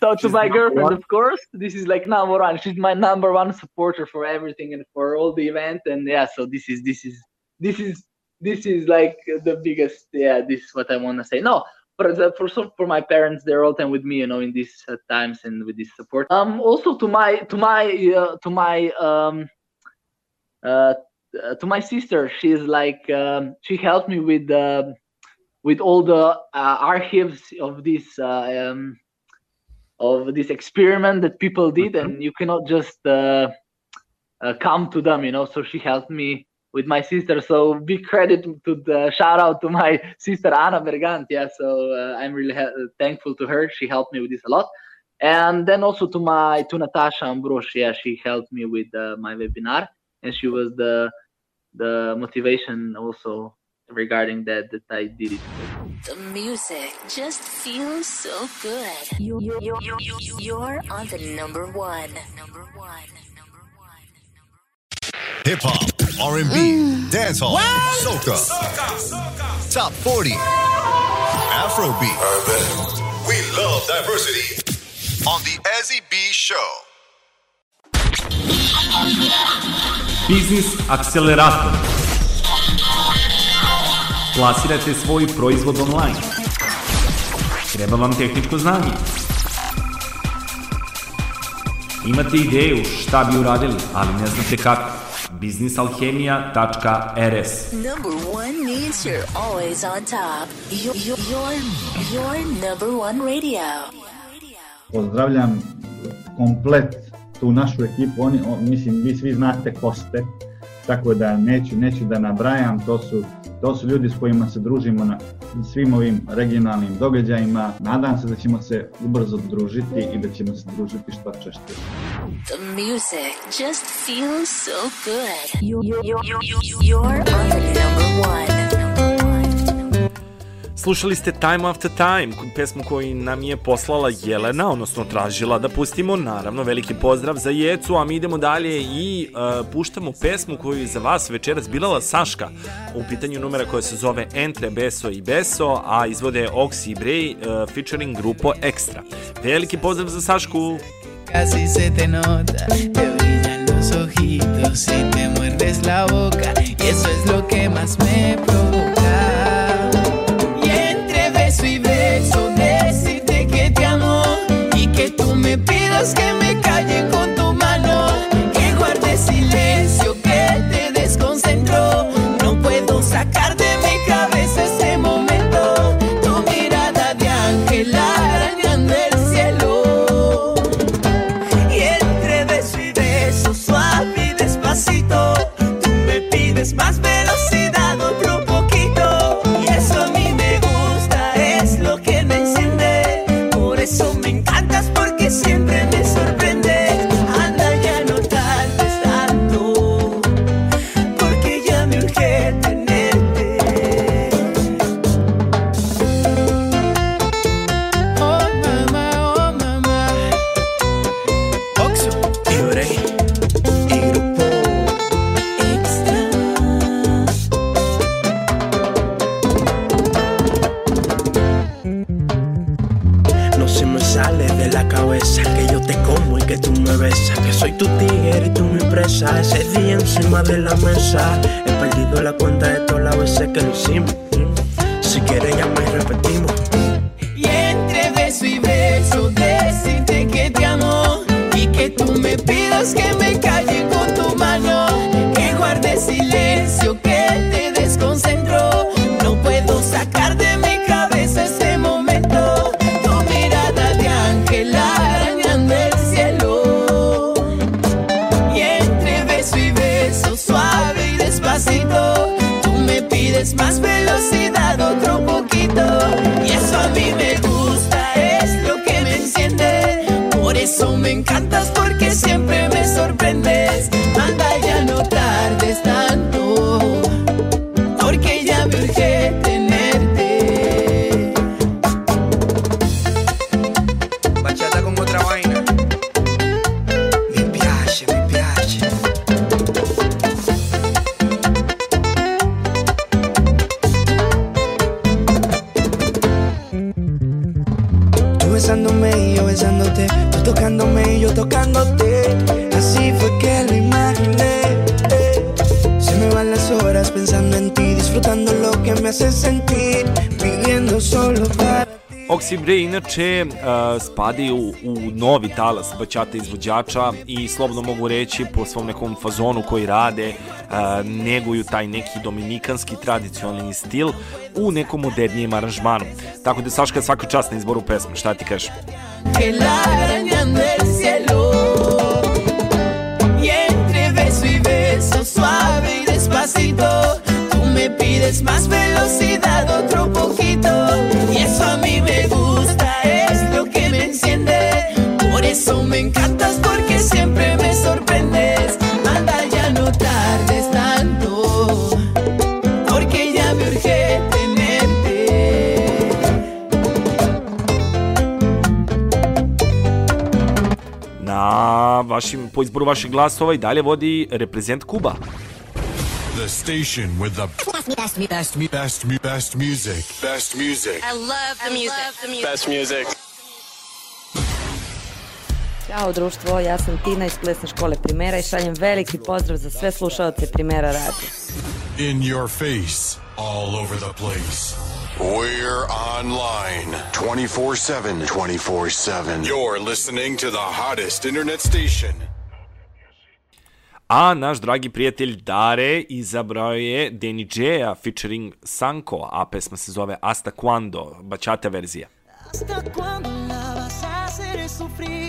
So to my girlfriend, of course, this is like number one. She's my number one supporter for everything and for all the event. And yeah, so this is this is this is this is like the biggest. Yeah, this is what I want to say. No, for the, for so- for my parents, they're all time with me, you know, in these uh, times and with this support. Um, also to my to my uh, to my um uh uh, to my sister, she's like um, she helped me with uh, with all the uh, archives of this uh, um, of this experiment that people did, and you cannot just uh, uh, come to them, you know. So she helped me with my sister. So big credit to the shout out to my sister Anna Bergant. Yeah, so uh, I'm really ha- thankful to her. She helped me with this a lot. And then also to my to Natasha Ambrosch, yeah, she helped me with uh, my webinar, and she was the the motivation also regarding that that I did it.
The music just feels so good. You're, you're, you're, you're on the number one. Number one.
Hip hop, R&B, mm. dancehall, soca, top 40, Afrobeat. Urban. We love diversity. on the Ezzy B Show.
Business akcelerator. Plasirajte svoj proizvod online. Treba vam tehničko znanje. Imate ideju šta bi uradili, ali ne znate kako. biznisalhemija.rs
Number one means you're always on top. Your, your, your, your number one radio.
pozdravljam komplet tu našu ekipu, oni, o, mislim, vi svi znate ko ste, tako da neću, neću da nabrajam, to su, to su ljudi s kojima se družimo na svim ovim regionalnim događajima, nadam se da ćemo se ubrzo družiti i da ćemo se družiti što češće.
The music just feels so good. You, you, you, you, you're on the number one.
Slušali ste Time After Time, pesmu koju nam je poslala Jelena, odnosno tražila da pustimo. Naravno, veliki pozdrav za Jecu, a mi idemo dalje i uh, puštamo pesmu koju je za vas večeras bilala Saška. U pitanju numera koja se zove Entre Beso i Beso, a izvode Oxy i Bray uh, featuring grupo Extra. Veliki pozdrav za Sašku!
Casi se te nota, te brillan los ojitos y te muerdes la boca. Y eso es lo que más me provoca. Me pidas que me
encima de la mesa. He perdido la cuenta de todas las veces que lo hicimos.
Besándome y yo besándote, tú tocándome y yo tocándote. Así fue que lo imaginé. Se me van las horas pensando en ti, disfrutando lo que me hace sentir, pidiendo solo para
Oxy Bray inače uh, spadaju u novi talas bačata izvođača i slobodno mogu reći po svom nekom fazonu koji rade uh, neguju taj neki dominikanski tradicionalni stil u nekom modernijem aranžmanu. Tako da Saška svaka čast na izboru pesme, šta ti kažeš?
que la arañando el cielo. Y entre beso y beso, suave y despacito, tú me pides más velocidad, otro eso me encantas, porque siempre me sorprendes. Anda, ya no tardes tanto, porque ya me urge tenerte.
Na vašim, po izboru vaših glasova i dalje vodi reprezent Kuba.
The station with the best, best, best, best, best, best music. Best music.
I love the music. the music.
Best music.
Ćao društvo, ja sam Tina iz plesne škole Primera i šaljem veliki pozdrav za sve slušalce Primera radija.
In your face, all over the place. We're online 24 7. 24 7. You're listening to the hottest internet station.
A naš dragi prijatelj Dare izabrao je Danny J-a featuring Sanko, a pesma se zove Hasta Cuando, bačata verzija.
¿Hasta cuándo la vas a hacer sufrir?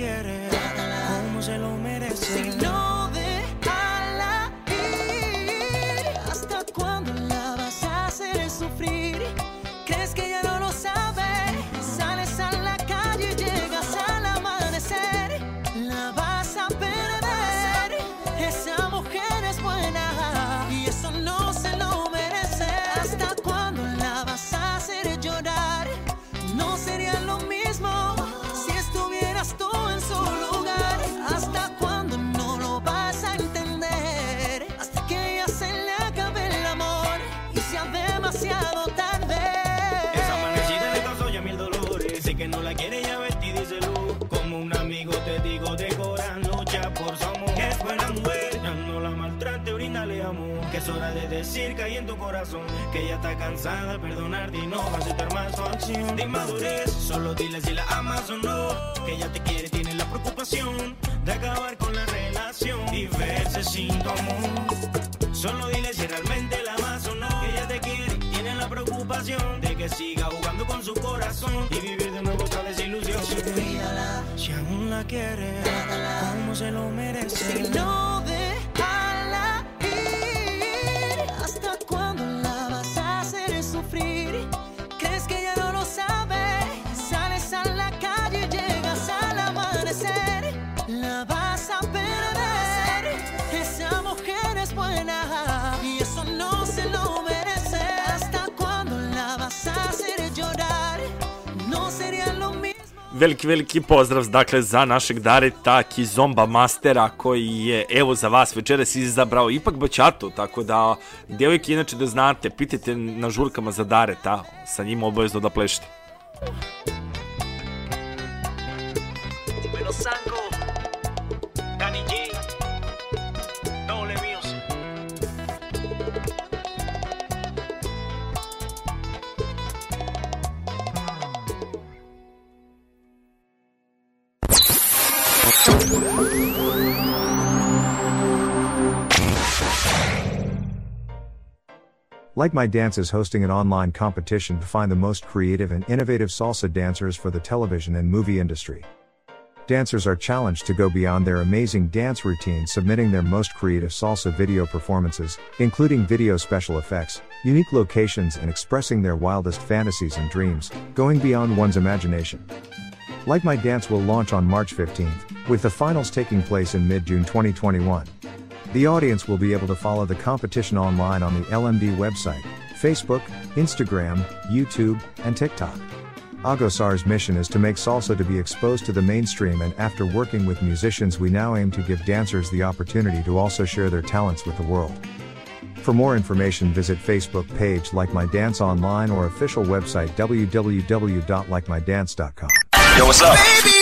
Quieres, maltrate, bríndale amor. Que es hora de decir que hay en tu corazón. Que ella está cansada de perdonarte y no va a aceptar más su acción. De inmadurez, solo dile si la amas o no. Que ella te quiere, tiene la preocupación de acabar con la relación y verse sin tu amor. Solo dile si realmente la amas o no. Que ella te quiere, tiene la preocupación de que siga jugando con su corazón y vivir de nuevo otra desilusión. Si aún la quieres, como se lo merece.
Si no déjala
Veliki, veliki pozdrav dakle za našeg Dareta Kizomba Mastera koji je evo za vas večeras izabrao ipak bačatu, tako da devojke inače da znate, pitajte na žurkama za Dareta, sa njim obavezno da plešite.
Pero Sanko,
Like My Dance is hosting an online competition to find the most creative and innovative salsa dancers for the television and movie industry. Dancers are challenged to go beyond their amazing dance routines, submitting their most creative salsa video performances, including video special effects, unique locations, and expressing their wildest fantasies and dreams, going beyond one's imagination. Like My Dance will launch on March 15th, with the finals taking place in mid June 2021. The audience will be able to follow the competition online on the LMD website, Facebook, Instagram, YouTube, and TikTok. Agosar's mission is to make salsa to be exposed to the mainstream and after working with musicians we now aim to give dancers the opportunity to also share their talents with the world. For more information visit Facebook page Like My Dance Online or official website www.likemydance.com.
Yo, what's up?
Baby,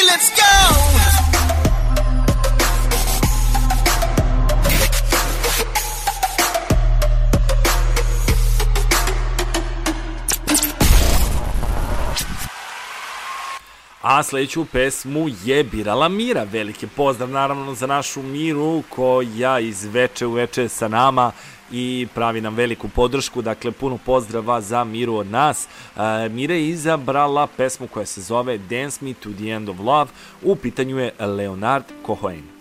Sledeću pesmu je birala Mira. Veliki pozdrav naravno za našu Miru koja iz veče u veče sa nama i pravi nam veliku podršku, dakle puno pozdrava za Miru od nas. E, Mira je izabrala pesmu koja se zove Dance Me to the End of Love, u pitanju je Leonard Cohen.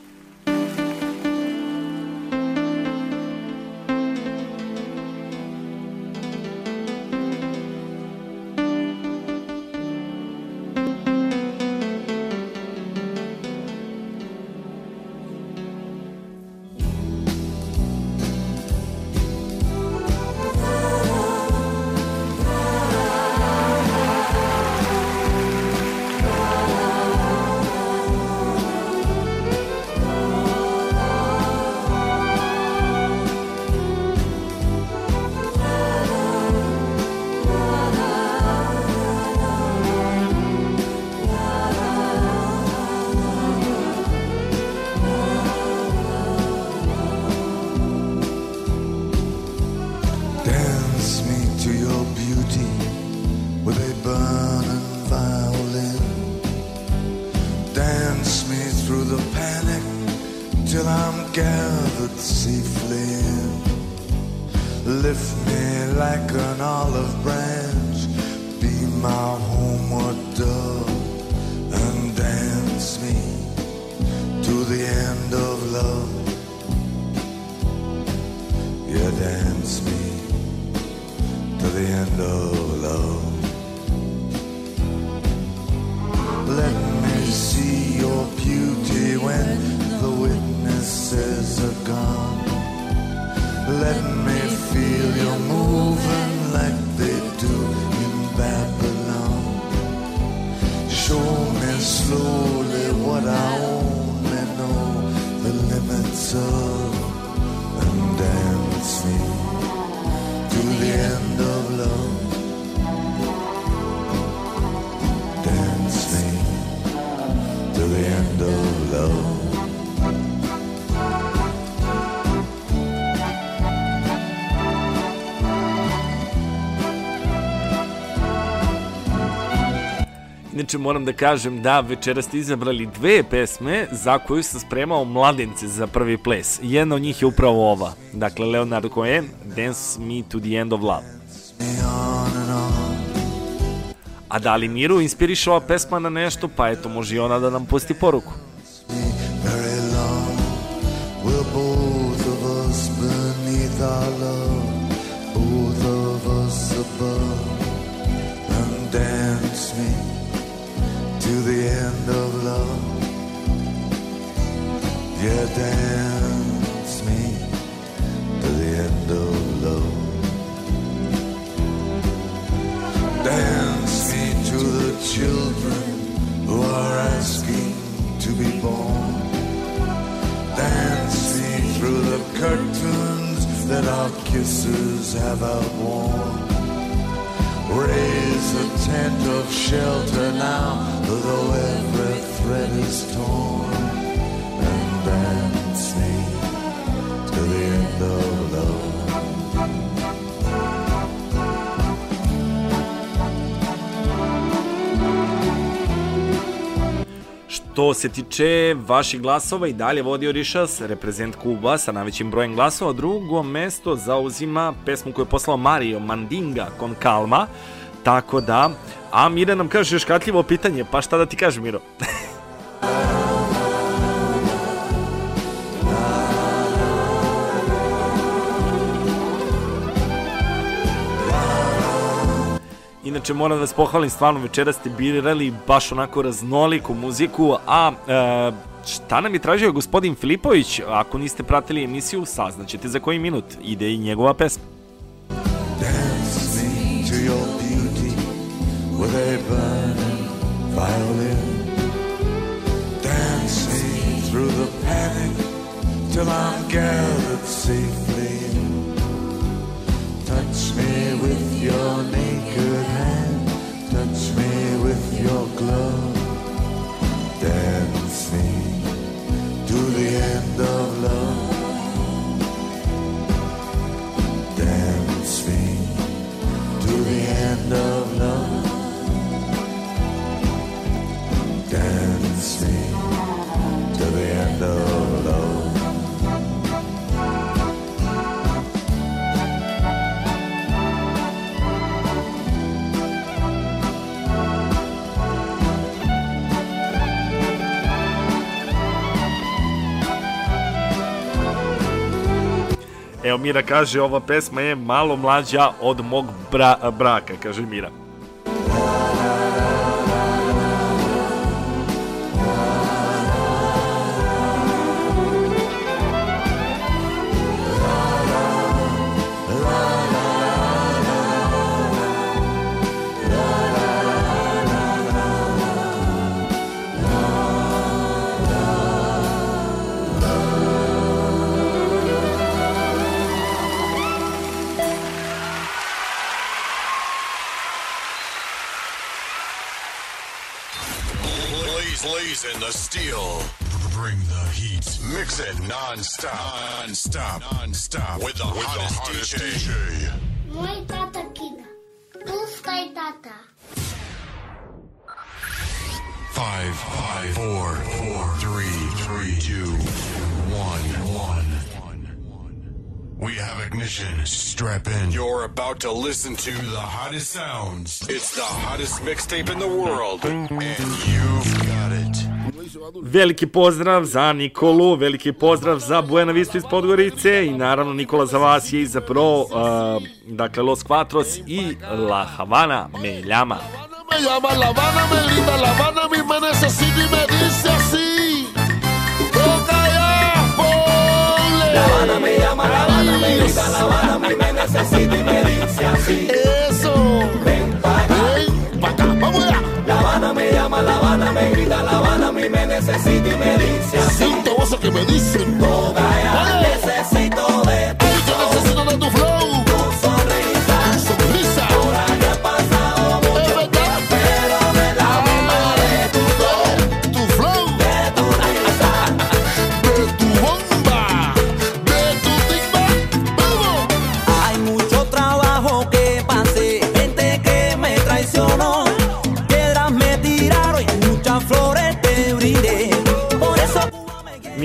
Beauty with a burning violin. Dance me through the panic till I'm gathered safely in. Lift me like an olive branch, be my homeward dove, and dance me to the end of love. The end of love. Let me see your beauty when the witnesses are gone. Let
Inače moram da kažem da večera ste izabrali dve pesme za koju sam spremao mladence za prvi ples. Jedna od njih je upravo ova. Dakle, Leonard Cohen, Dance Me to the End of Love. A da li Miru inspiriše ova pesma na nešto, pa eto može i ona da nam pusti poruku.
very long. Will both of us beneath our love, of love. Yeah, dance me to the end of love. Dance me to the children who are asking to be born. Dance me through the curtains that our kisses have outworn. Raise a tent of shelter now, though every thread is torn. And dance me to the end of love.
Što se tiče vaših glasova i dalje vodi Orishas, reprezent Kuba sa najvećim brojem glasova. Drugo mesto zauzima pesmu koju je poslao Mario Mandinga kon Kalma. Tako da, a Mira nam kaže škatljivo pitanje, pa šta da ti kažem Miro? Inače, moram da vas pohvalim, stvarno večera ste birali baš onako raznoliku muziku, a e, šta nam je tražio gospodin Filipović? Ako niste pratili emisiju, saznaćete za koji minut ide i njegova pesma.
Dance me to your beauty with a burning violin. Dance me through the panic till I'm gathered safely. Touch me with your naked hand, touch me with your glove. Dance me to the end of love.
Evo Mira kaže, ova pesma je malo mlađa od mog bra- braka, kaže Mira.
Non-stop. Non-stop. With the hottest, DJ.
Moj tata kida. Puskaj tata.
Five, five, four, four, three, three, two, one, one. We have ignition. Strap in. You're about to listen to the hottest sounds. It's the hottest mixtape in the world. And you've got it.
Veliki pozdrav za Nikolu, veliki pozdrav za Buena Vista iz Podgorice i naravno Nikola za vas je i za pro, uh, dakle Los Quatros i La Havana me llama.
Me llama La Habana, me grita La Habana, mí me necesita y me dice así. Toca ya, ponle. La Habana me llama, La Habana me grita, La Habana me necesita y me dice así. Eso. Ven llama, La Habana me grita, La Habana a mí me necesita y me dice así. Siento voces que me dicen. Toca ya, necesito de ti.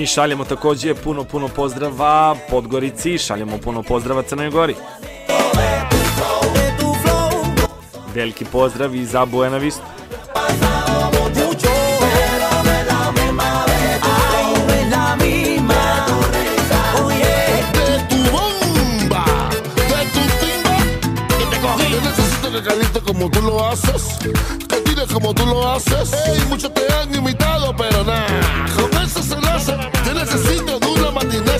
Mi šaljemo takođe puno, puno pozdrava Podgorici, šaljemo puno pozdrava Crnoj Gori. Veliki pozdrav i za
como tú lo haces, que tires como tú lo haces. Muchos te han imitado, pero nada, con eso se.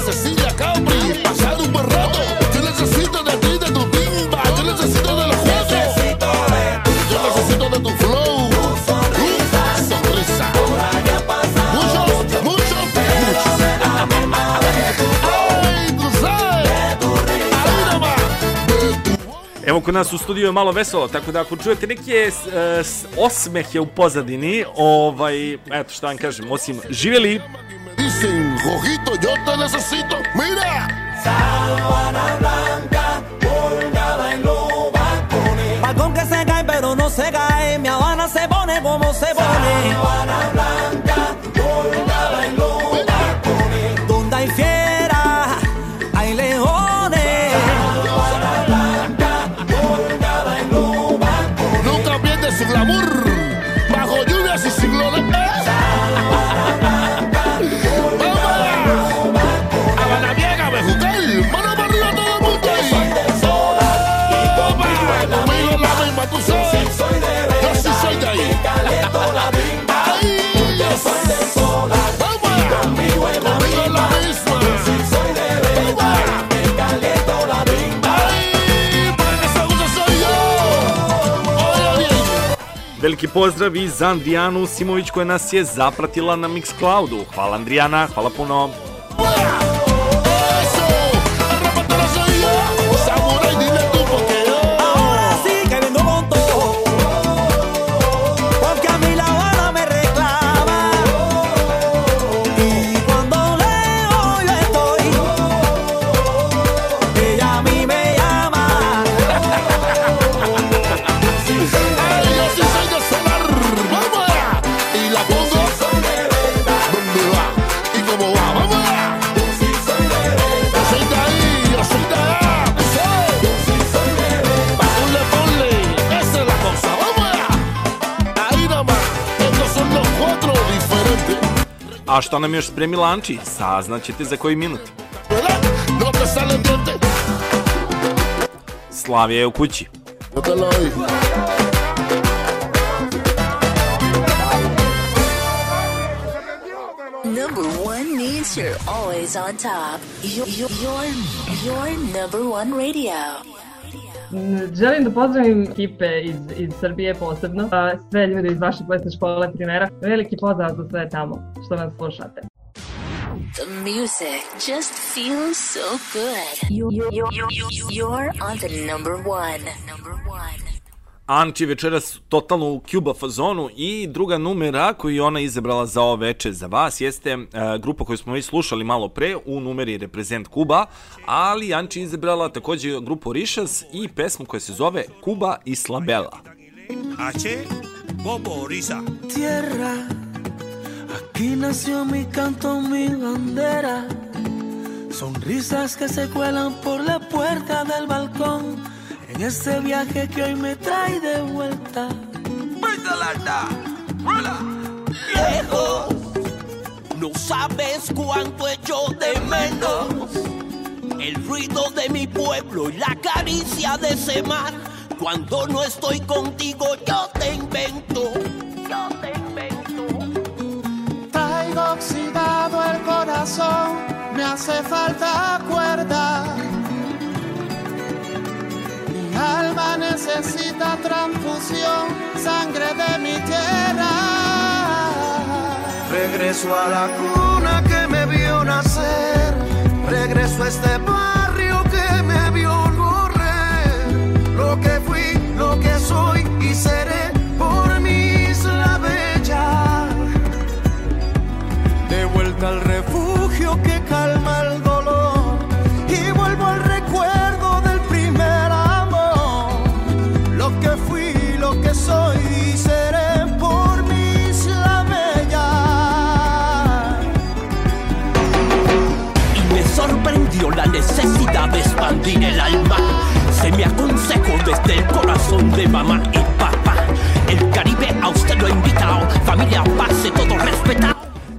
Cecilia Capri. Pasar un buen rato. Yo necesito de ti, de tu timba. Yo necesito de los juegos. Yo necesito de tu flow. Tu sonrisa. Sonrisa. Muchos, muchos, muchos. Ey, tú sabes. Ahí nomás.
Evo kod nas u studiju je malo veselo, tako da ako čujete neke s- osmehe u pozadini, ovaj, eto šta vam kažem, osim živjeli,
Dicen, Jojito, yo te necesito. Mira.
balcón que se cae pero no se cae, mi Habana se pone como se pone. Donde
veliki pozdrav i za Andrijanu Simović koja nas je zapratila na Mixcloudu. Hvala Andrijana, hvala puno.
A
što nam još spremila Anči? Saznaćete za koji minut.
¿Verdad? No te sale el diente.
Slavija je u kući.
Yo te lo digo.
Number one means you're always on top. You're, you're, you're number one radio.
Želim da pozdravim ekipe iz, iz Srbije posebno, sve ljude iz vaše plesne škole primera. Veliki pozdrav za sve tamo što nas slušate.
The music just feels so good. You, you, you, you, you're on the number one. Number one.
Anči večeras totalno u Cuba fazonu i druga numera koju je ona izabrala za ovo veče za vas jeste e, grupa koju smo već slušali malo pre u numeri Reprezent Kuba, ali Anči je izabrala takođe grupu Rishas i pesmu koja se zove Kuba i Slabela.
H. Bobo Risa.
tierra. Aquí nació mi canto, mi bandera. Sonrisas que se cuelan por la puerta del balcón. En este viaje que hoy me trae de vuelta.
Lejos, no sabes cuánto echo de menos el ruido de mi pueblo y la caricia de ese mar. Cuando no estoy contigo, yo te invento. Yo te invento.
Traigo oxidado el corazón, me hace falta cuerda. Alma necesita transfusión, sangre de mi tierra. Regreso a la cuna que me vio nacer, regreso a este barrio que me vio correr. Lo que fui, lo que soy y seré
expandir el alma. Se me aconsejó desde el corazón de mamá y papá. El Caribe a usted lo ha invitado. Familia, pase todo respetado.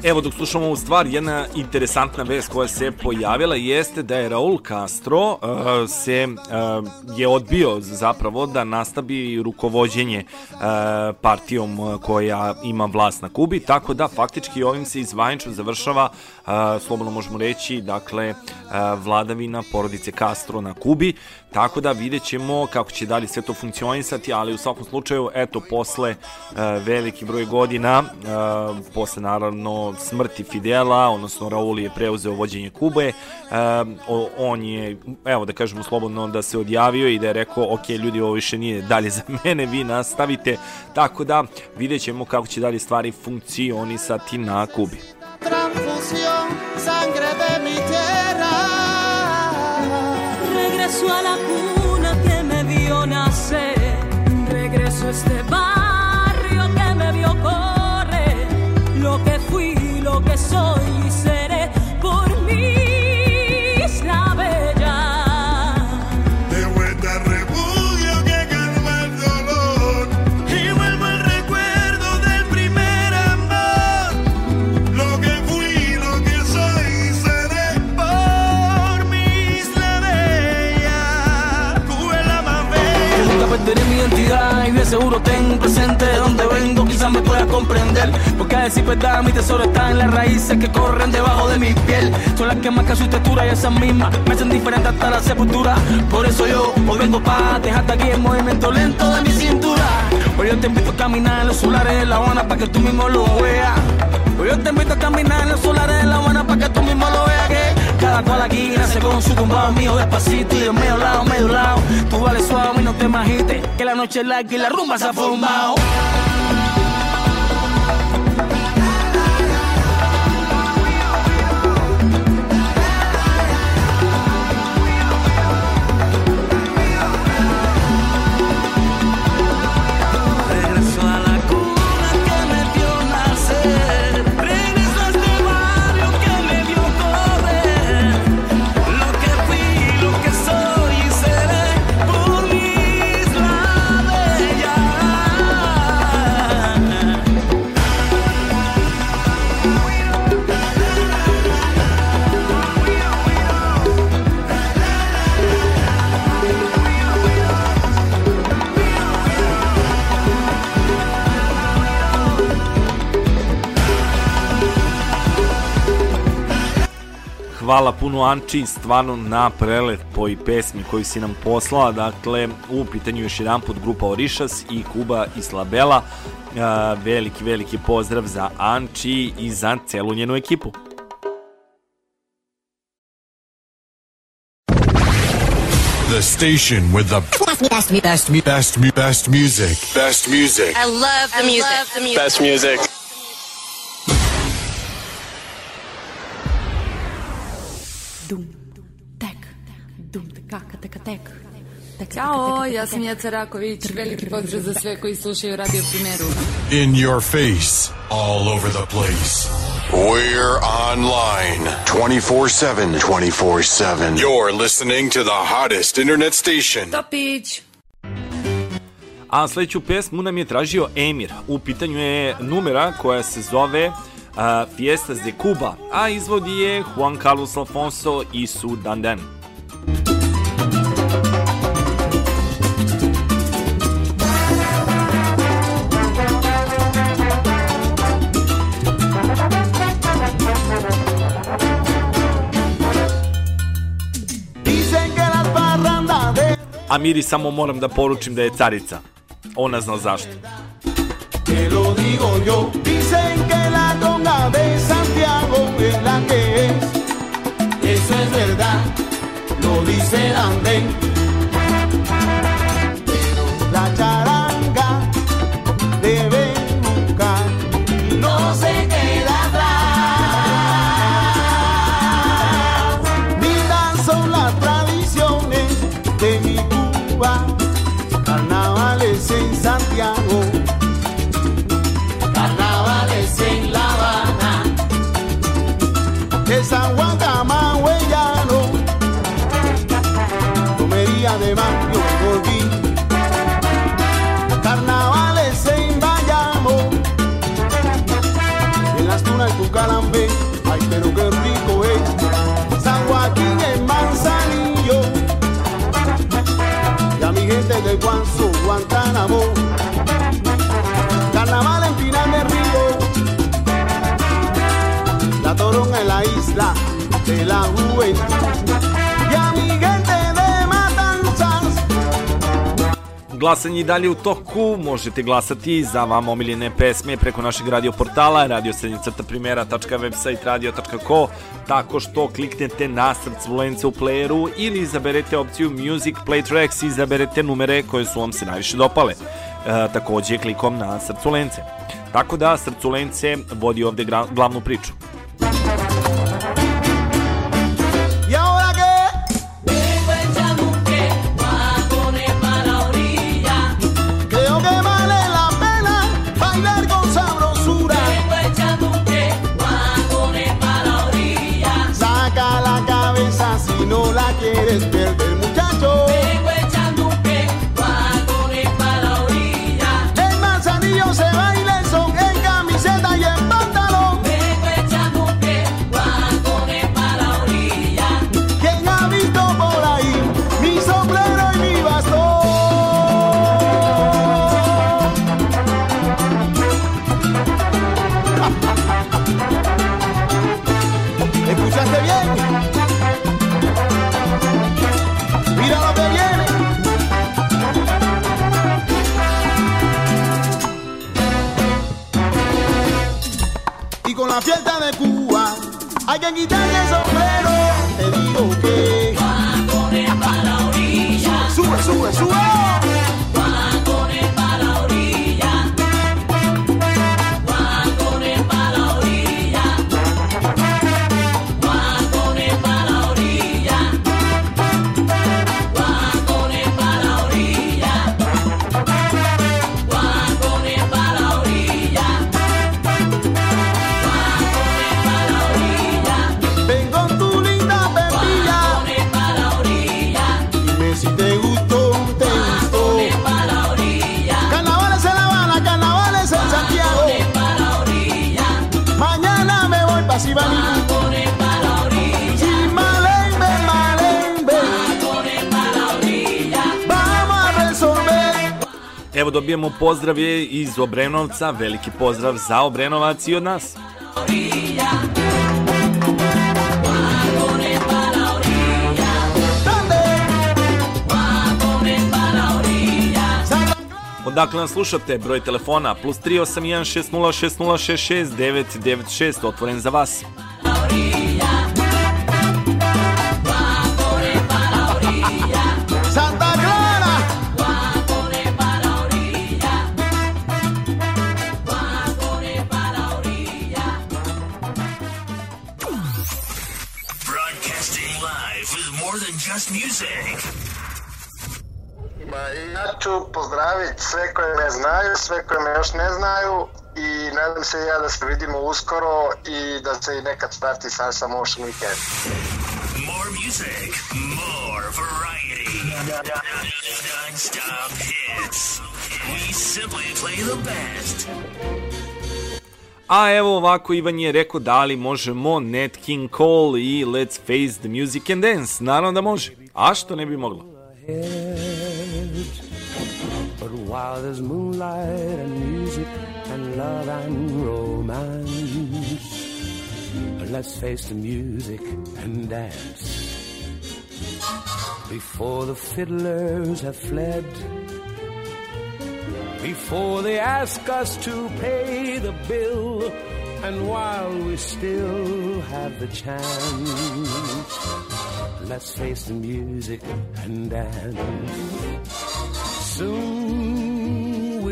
Evo dok slušamo ovu stvar, jedna interesantna vest koja se pojavila jeste da je Raul Castro uh, se uh, je odbio zapravo da nastavi rukovođenje uh, partijom uh, koja ima vlast na Kubi, tako da faktički ovim se izvanično završava uh, slobodno možemo reći, dakle uh, vladavina porodice Castro na Kubi, tako da vidjet ćemo kako će dalje sve to funkcionisati, ali u svakom slučaju, eto, posle uh, veliki broj godina, uh, posle naravno smrti Fidela, odnosno Raul je preuzeo vođenje Kube, o- on je, evo da kažemo slobodno, da se odjavio i da je rekao, ok, ljudi, ovo više nije dalje za mene, vi nastavite, tako da vidjet ćemo kako će dalje stvari funkcionisati na Kubi.
Transfusión, sangre de mi
Regreso a la cuna que me vio nacer. Regreso a este barrio que me vio correr. Lo que fui, lo que soy
seguro tengo presente de donde vengo, quizás me puedas comprender. Porque a decir verdad, mi tesoro está en las raíces que corren debajo de mi piel. Son las que marcan su textura y esas mismas me hacen diferente hasta la sepultura. Por eso yo hoy vengo pa' dejarte aquí el movimiento lento de mi cintura. Hoy yo te invito a caminar en los solares de La Habana para que tú mismo lo veas. Hoy yo te invito a caminar en los solares de La Habana para que tú mismo lo veas cada cual aquí nace con su tumbado mío despacito y de medio lado, medio lado. Tú vales suave y no te magites que la noche es larga y la rumba se ha formado.
Hvala puno Anči, stvarno na prelepoj pesmi koju si nam poslala. Dakle, u pitanju još jedan put grupa Orišas i Kuba i Slabela. E, veliki, veliki pozdrav za Anči i za celu njenu ekipu.
The station with the best, best, best, best, best music. Best music.
I love the music.
Best music.
Ćao, ja sam Jaca Raković. Veliki pozdrav za sve koji slušaju Radio Primeru.
In your face, all over the place. We're online 24 7. 24 7. You're listening to the hottest internet station.
Topić!
A sledeću pesmu nam je tražio Emir. U pitanju je numera koja se zove uh, Fiestas de Cuba, a izvodi je Juan Carlos Alfonso i Su Danden. A Miri samo moram da poručim da je carica. Ona zna zašto.
Te lo digo yo. Dicen que la conga de Santiago es la que es. Eso es verdad, lo dice Andén. La
Glasanje i dalje u toku, možete glasati za vam omiljene pesme preko našeg radio portala radiosrednjacrtaprimera.website radio.co tako što kliknete na srcu lence u playeru ili izaberete opciju Music Play Tracks i izaberete numere koje su vam se najviše dopale. E, takođe klikom na srcu lence. Tako da srcu lence vodi ovde glavnu priču. Evo dobijemo pozdrav iz Obrenovca, veliki pozdrav za Obrenovac i od nas. Odakle nas slušate, broj telefona plus 381 otvoren za vas.
Ma ja ću pozdraviti sve koje me znaju, sve koje me još ne znaju i nadam se ja da se vidimo uskoro i da se i nekad starti Salsa Motion Weekend.
More music, more variety. Non-stop hits. We simply play the best.
A evo ovako Ivan je rekao da li možemo Nat King Cole i Let's Face the Music and Dance. Naravno da može. A što ne bi moglo?
But while there's moonlight and music and love and romance, let's face the music and dance. Before the fiddlers have fled, before they ask us to pay the bill, and while we still have the chance, let's face the music and dance. Soon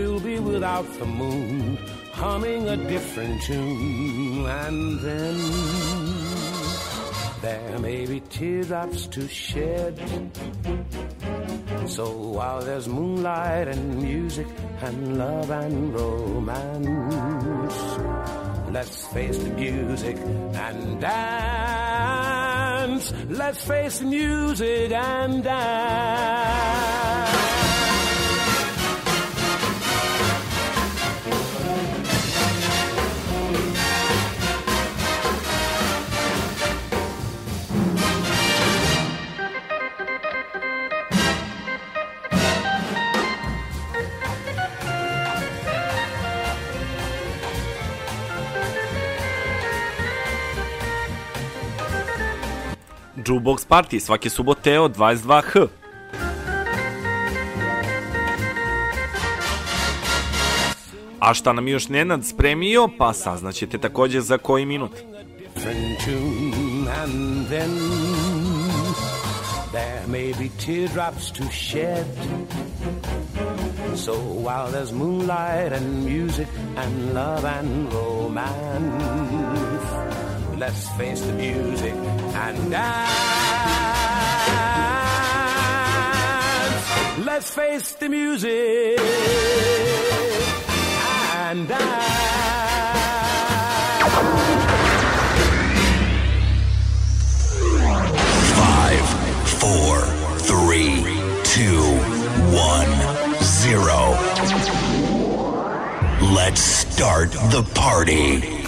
we'll be without the moon, humming a different tune, and then there may be teardrops to shed. So while there's moonlight and music and love and romance, let's face the music and dance. Let's face the music and dance.
Jukebox Party svake subote od 22h. A šta nam još Nenad spremio, pa saznaćete takođe za koji minut.
there may be teardrops to shed. So while there's moonlight and music and love and romance, let's face the music and dance. Let's face the music and dance.
Five, four, three, two, one, zero. Let's start the party.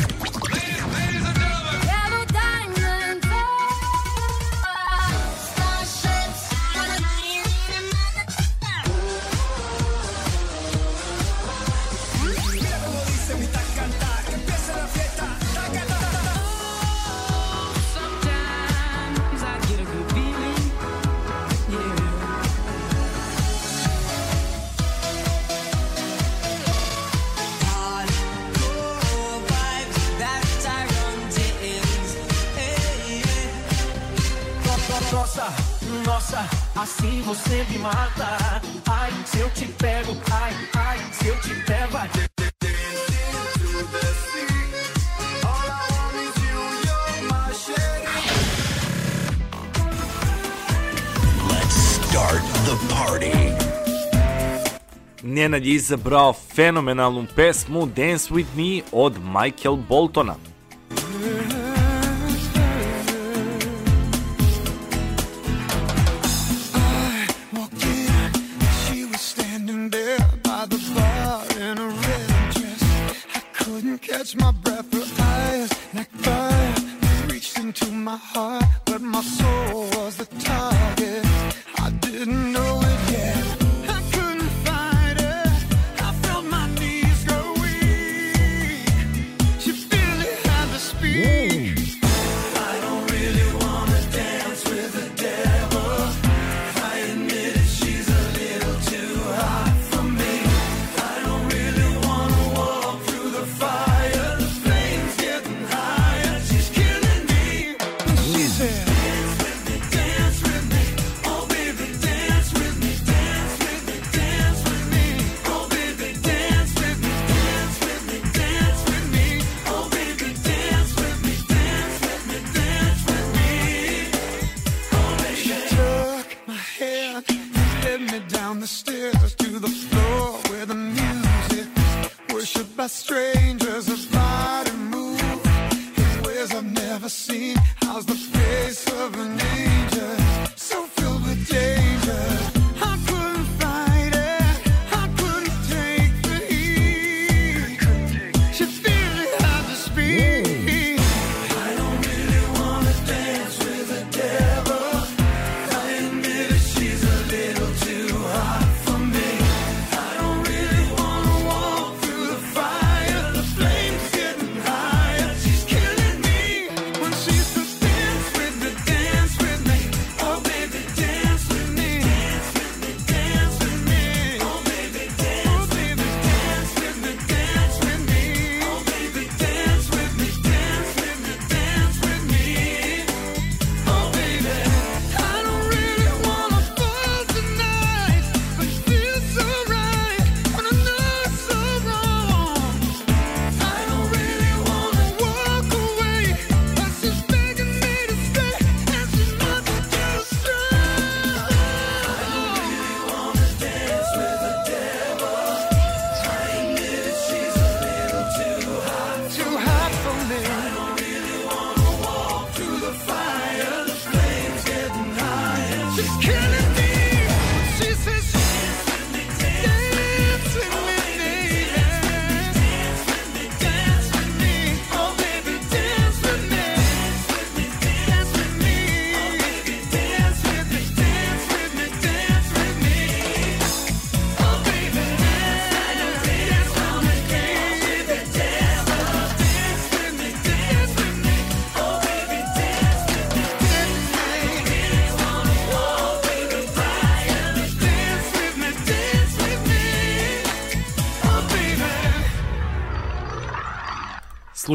Nenad je izabrao fenomenalnu pesmu Dance With Me od Michael Boltona. Kill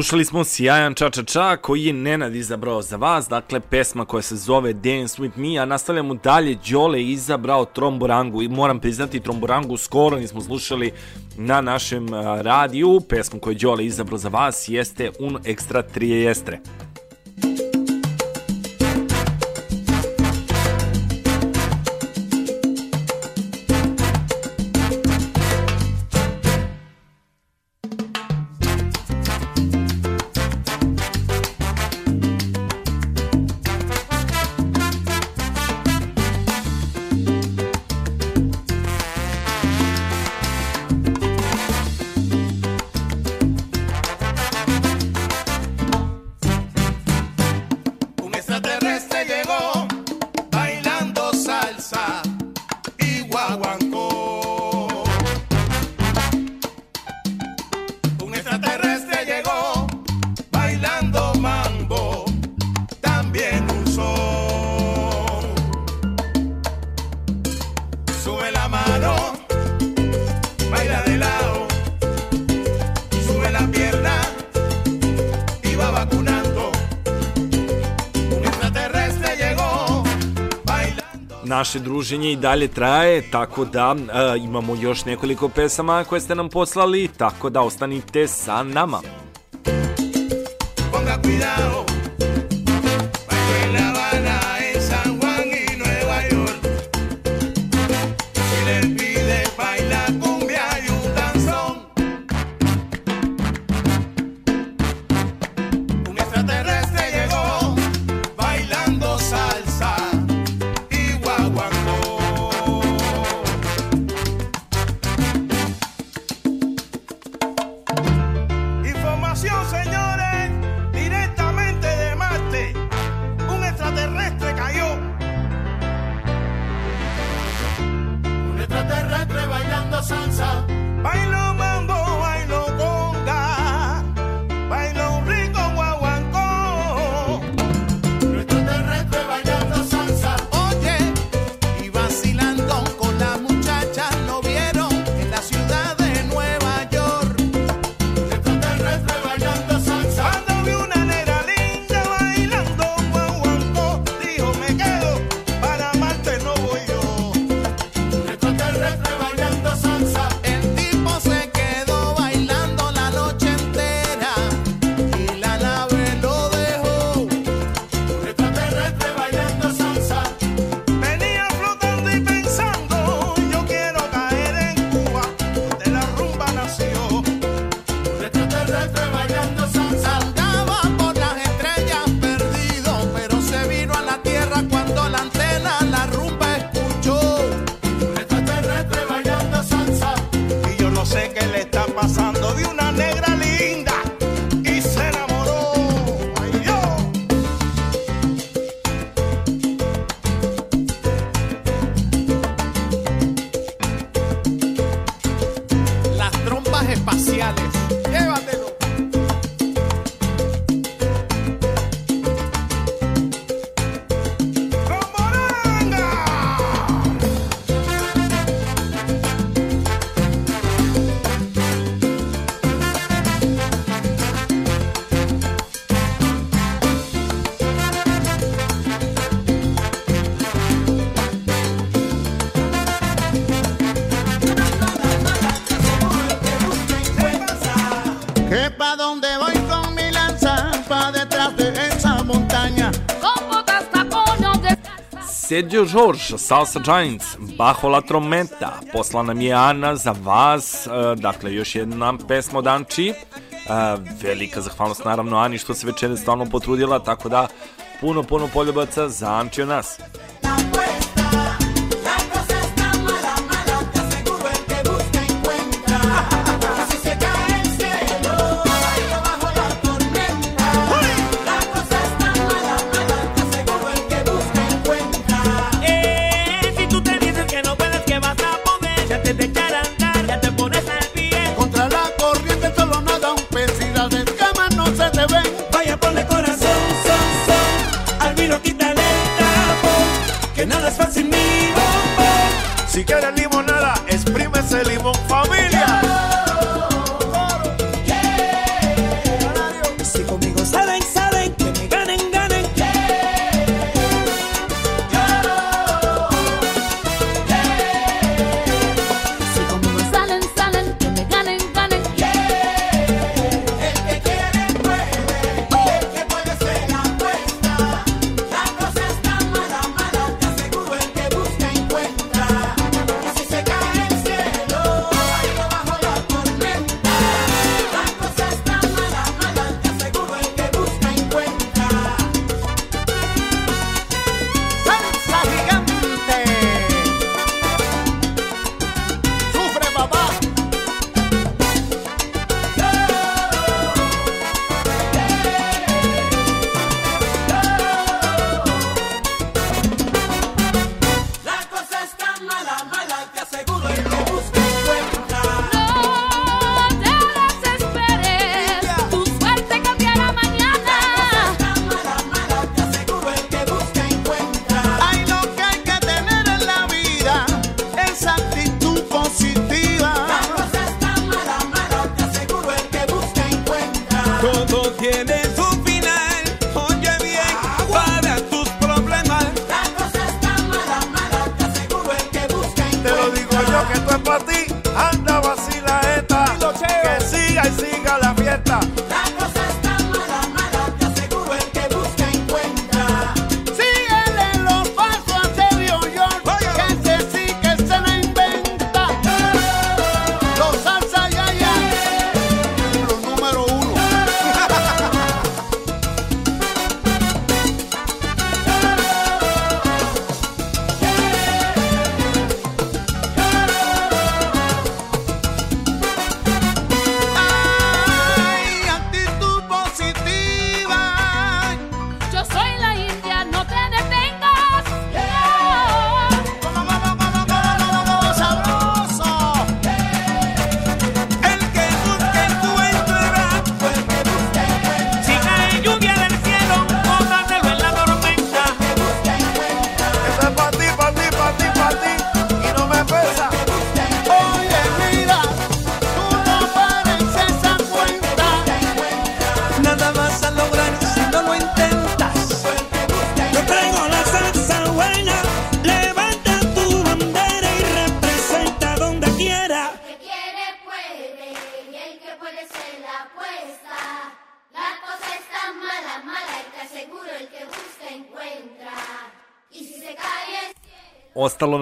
Slušali smo sjajan ča ča ča koji je Nenad izabrao za vas, dakle pesma koja se zove Dance With Me, a nastavljamo dalje, Đole je izabrao Tromborangu i moram priznati Tromborangu skoro nismo slušali na našem radiju, pesmu koju je Đole izabrao za vas jeste Un Extra Triestre. druženje i dalje traje, tako da uh, imamo još nekoliko pesama koje ste nam poslali, tako da ostanite sa nama.
pobedio George, Salsa Giants, Bahola Tromenta, poslana mi je Ana za vas, e, dakle još jedna pesma od Anči, e, velika zahvalnost naravno Ani što se večere stvarno potrudila, tako da puno, puno poljubaca za Anči od nas.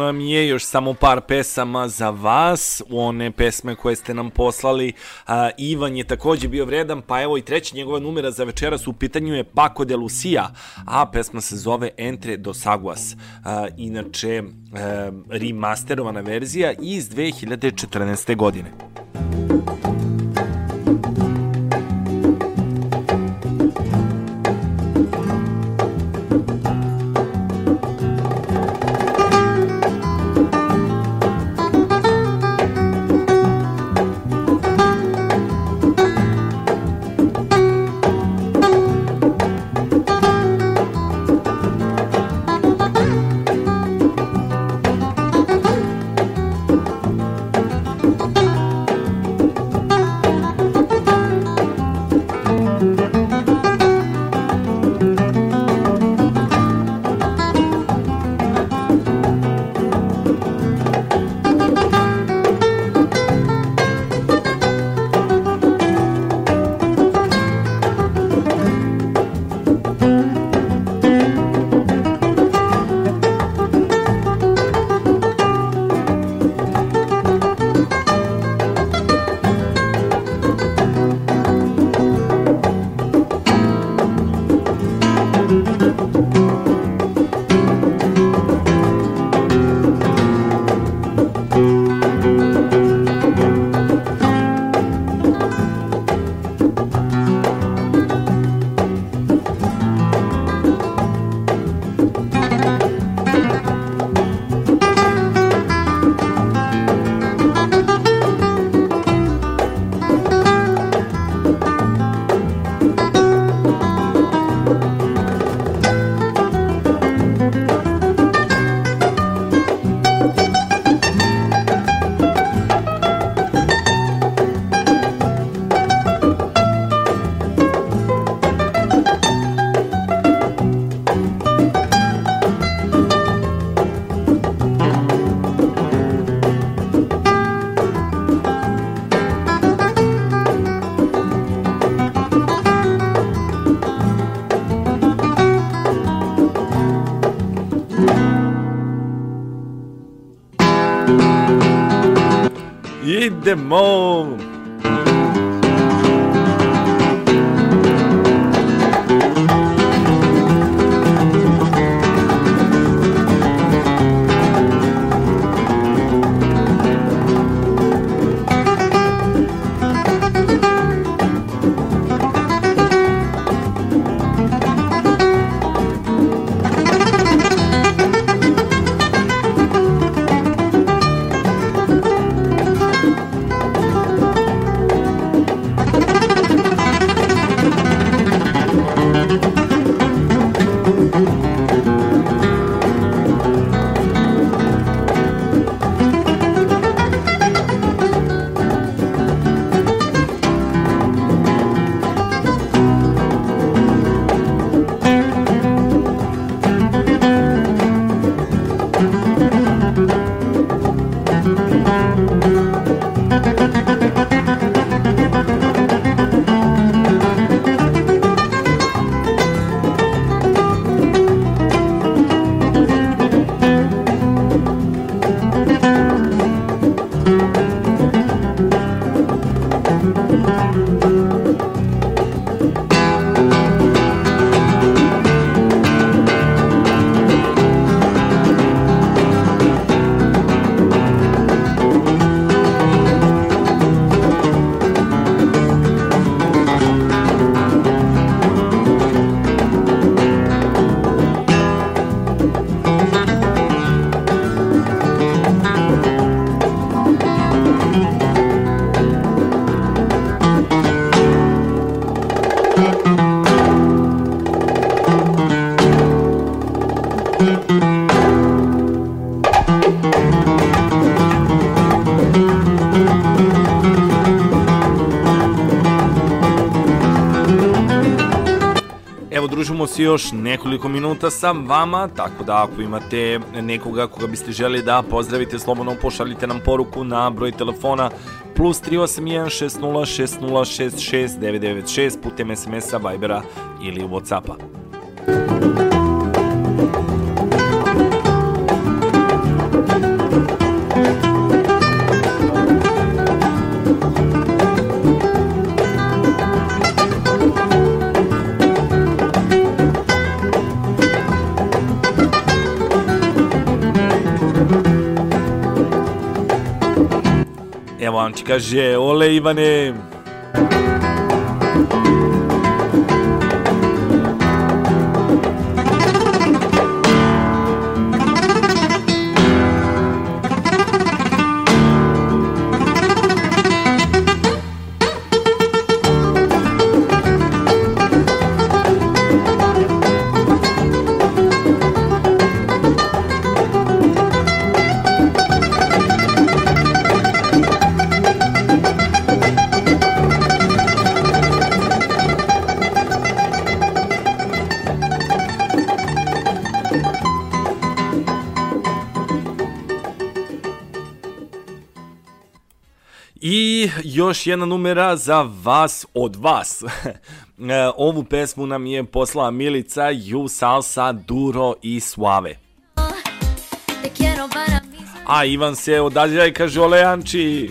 nam je još samo par pesama za vas, one pesme koje ste nam poslali. A, Ivan je takođe bio vredan, pa evo i treći njegova numera za večeras u pitanju je Paco de Lucia, a pesma se zove Entre dos Aguas. A, inače, e, remasterovana verzija iz 2014. godine. The them all! Družimo se još nekoliko minuta sa vama, tako da ako imate nekoga koga biste želi da pozdravite, slobodno pošaljite nam poruku na broj telefona plus 381 60 60 66 996 putem SMS-a, Vibera ili Whatsappa. Każe, ole još jedna numera za vas od vas. E, Ovu pesmu nam je poslala Milica, Ju Salsa, Duro i Suave. A Ivan se odalja i kaže Olejanči.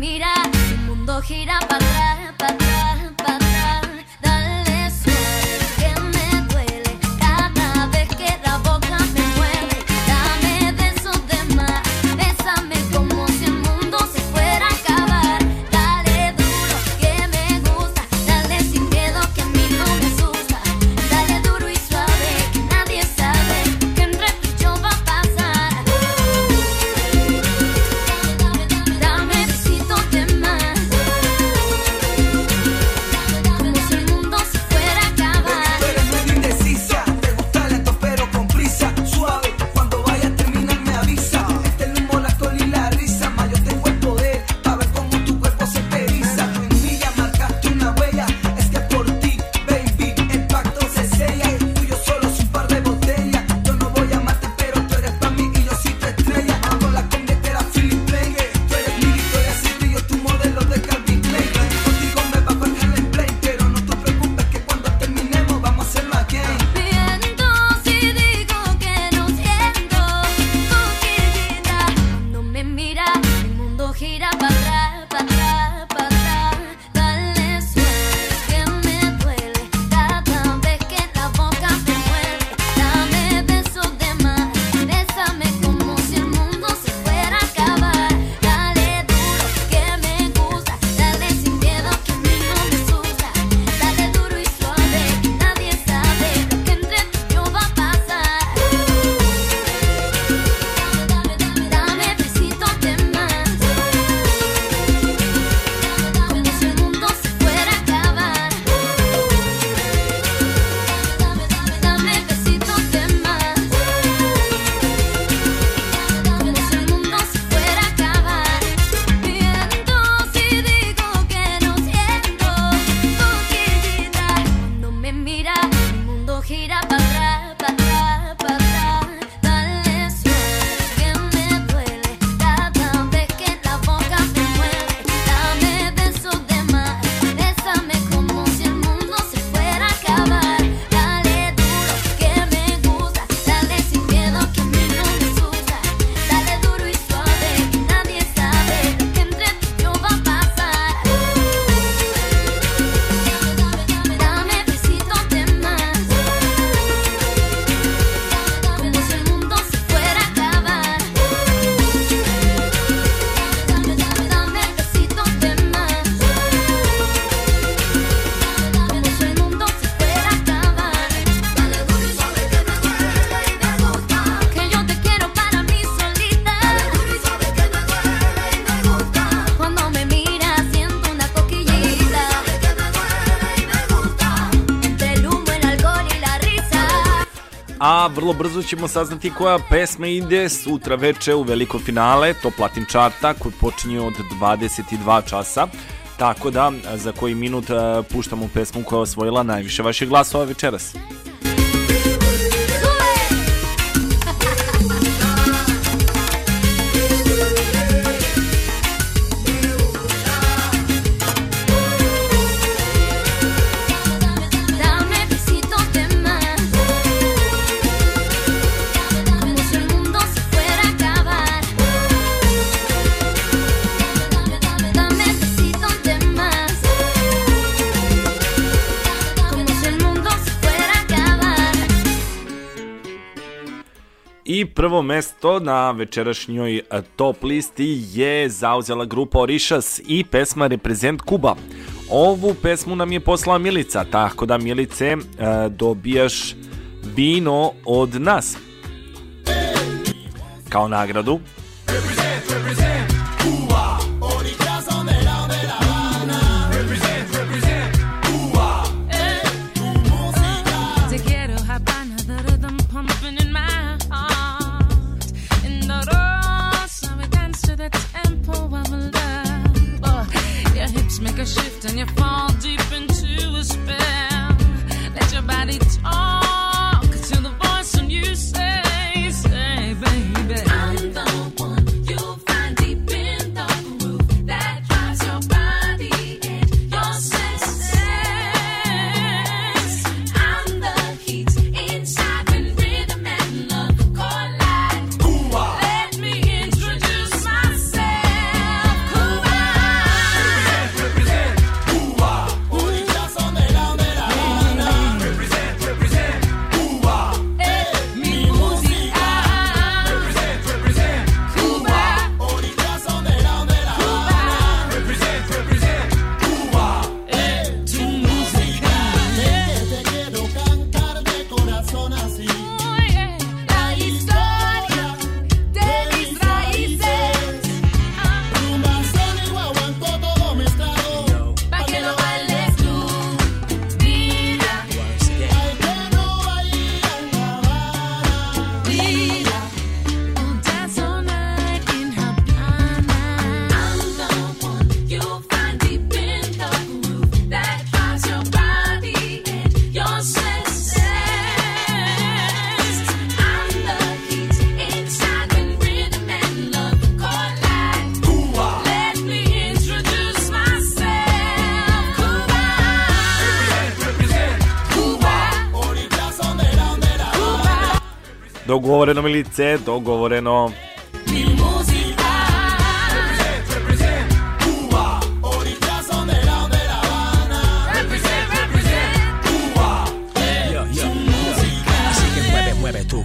mira, el mundo gira para
vrlo brzo ćemo saznati koja pesma ide sutra veče u veliko finale, to Platin Charta koji počinje od 22 časa. Tako da, za koji minut e, puštamo pesmu koja je osvojila najviše vaših glasova večeras. I prvo mesto na večerašnjoj e, top listi je zauzela grupa Orishas i pesma Reprezent Kuba. Ovu pesmu nam je poslala Milica, tako da Milice e, dobijaš vino od nas. Kao nagradu.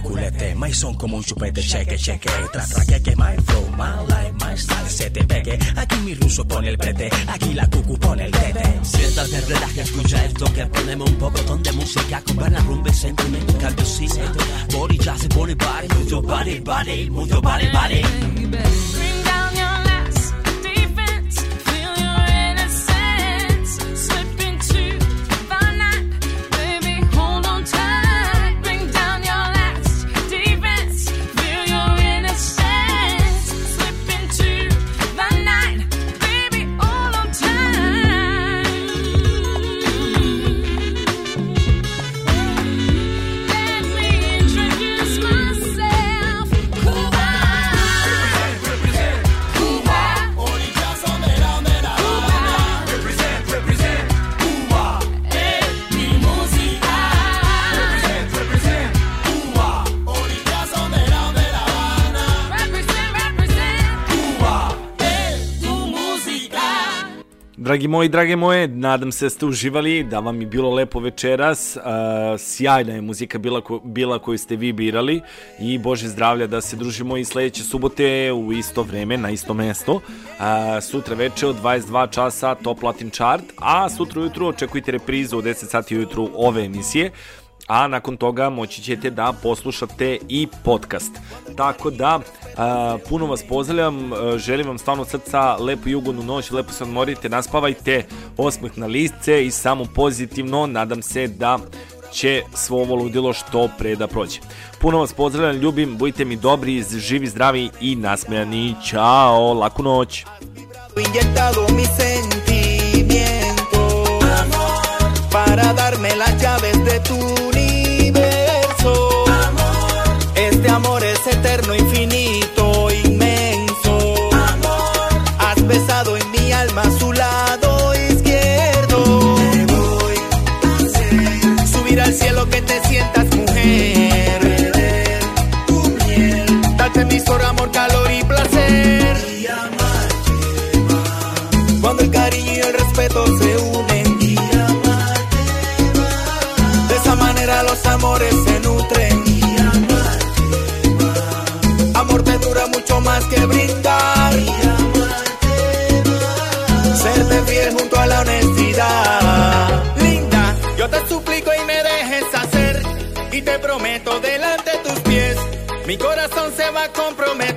Culete. My son como un chupete, cheque, cheque. Tra, tra, que, que my flow, my life, my style se te pegue. Aquí mi ruso pone el prete, aquí la cucu pone el tete.
Siéntate, relaja, escucha esto que ponemos un poco de música con buena rumba y sentimiento caldosito. Body jazz, body body, move your body, body, move your body, body.
Dragi moji, drage moje, nadam se da ste uživali, da vam je bilo lepo večeras. Uh, sjajna je muzika bila, ko, bila koju ste vi birali i Bože zdravlja da se družimo i sledeće subote u isto vreme, na isto mesto. Uh, sutra veče od 22 časa Top Latin Chart, a sutra ujutru očekujte reprizu od 10 sati ujutru ove emisije a nakon toga moći ćete da poslušate i podcast. Tako da, puno vas pozdravljam, želim vam stvarno srca lepu jugodnu noć, lepo se odmorite, naspavajte, osmeh na listce i samo pozitivno, nadam se da će svo ovo ludilo što pre da prođe. Puno vas pozdravljam, ljubim, budite mi dobri, živi, zdravi i nasmejani. Ćao, laku noć!
para darme las llaves de tu delante de tus pies. Mi corazón se va a comprometer.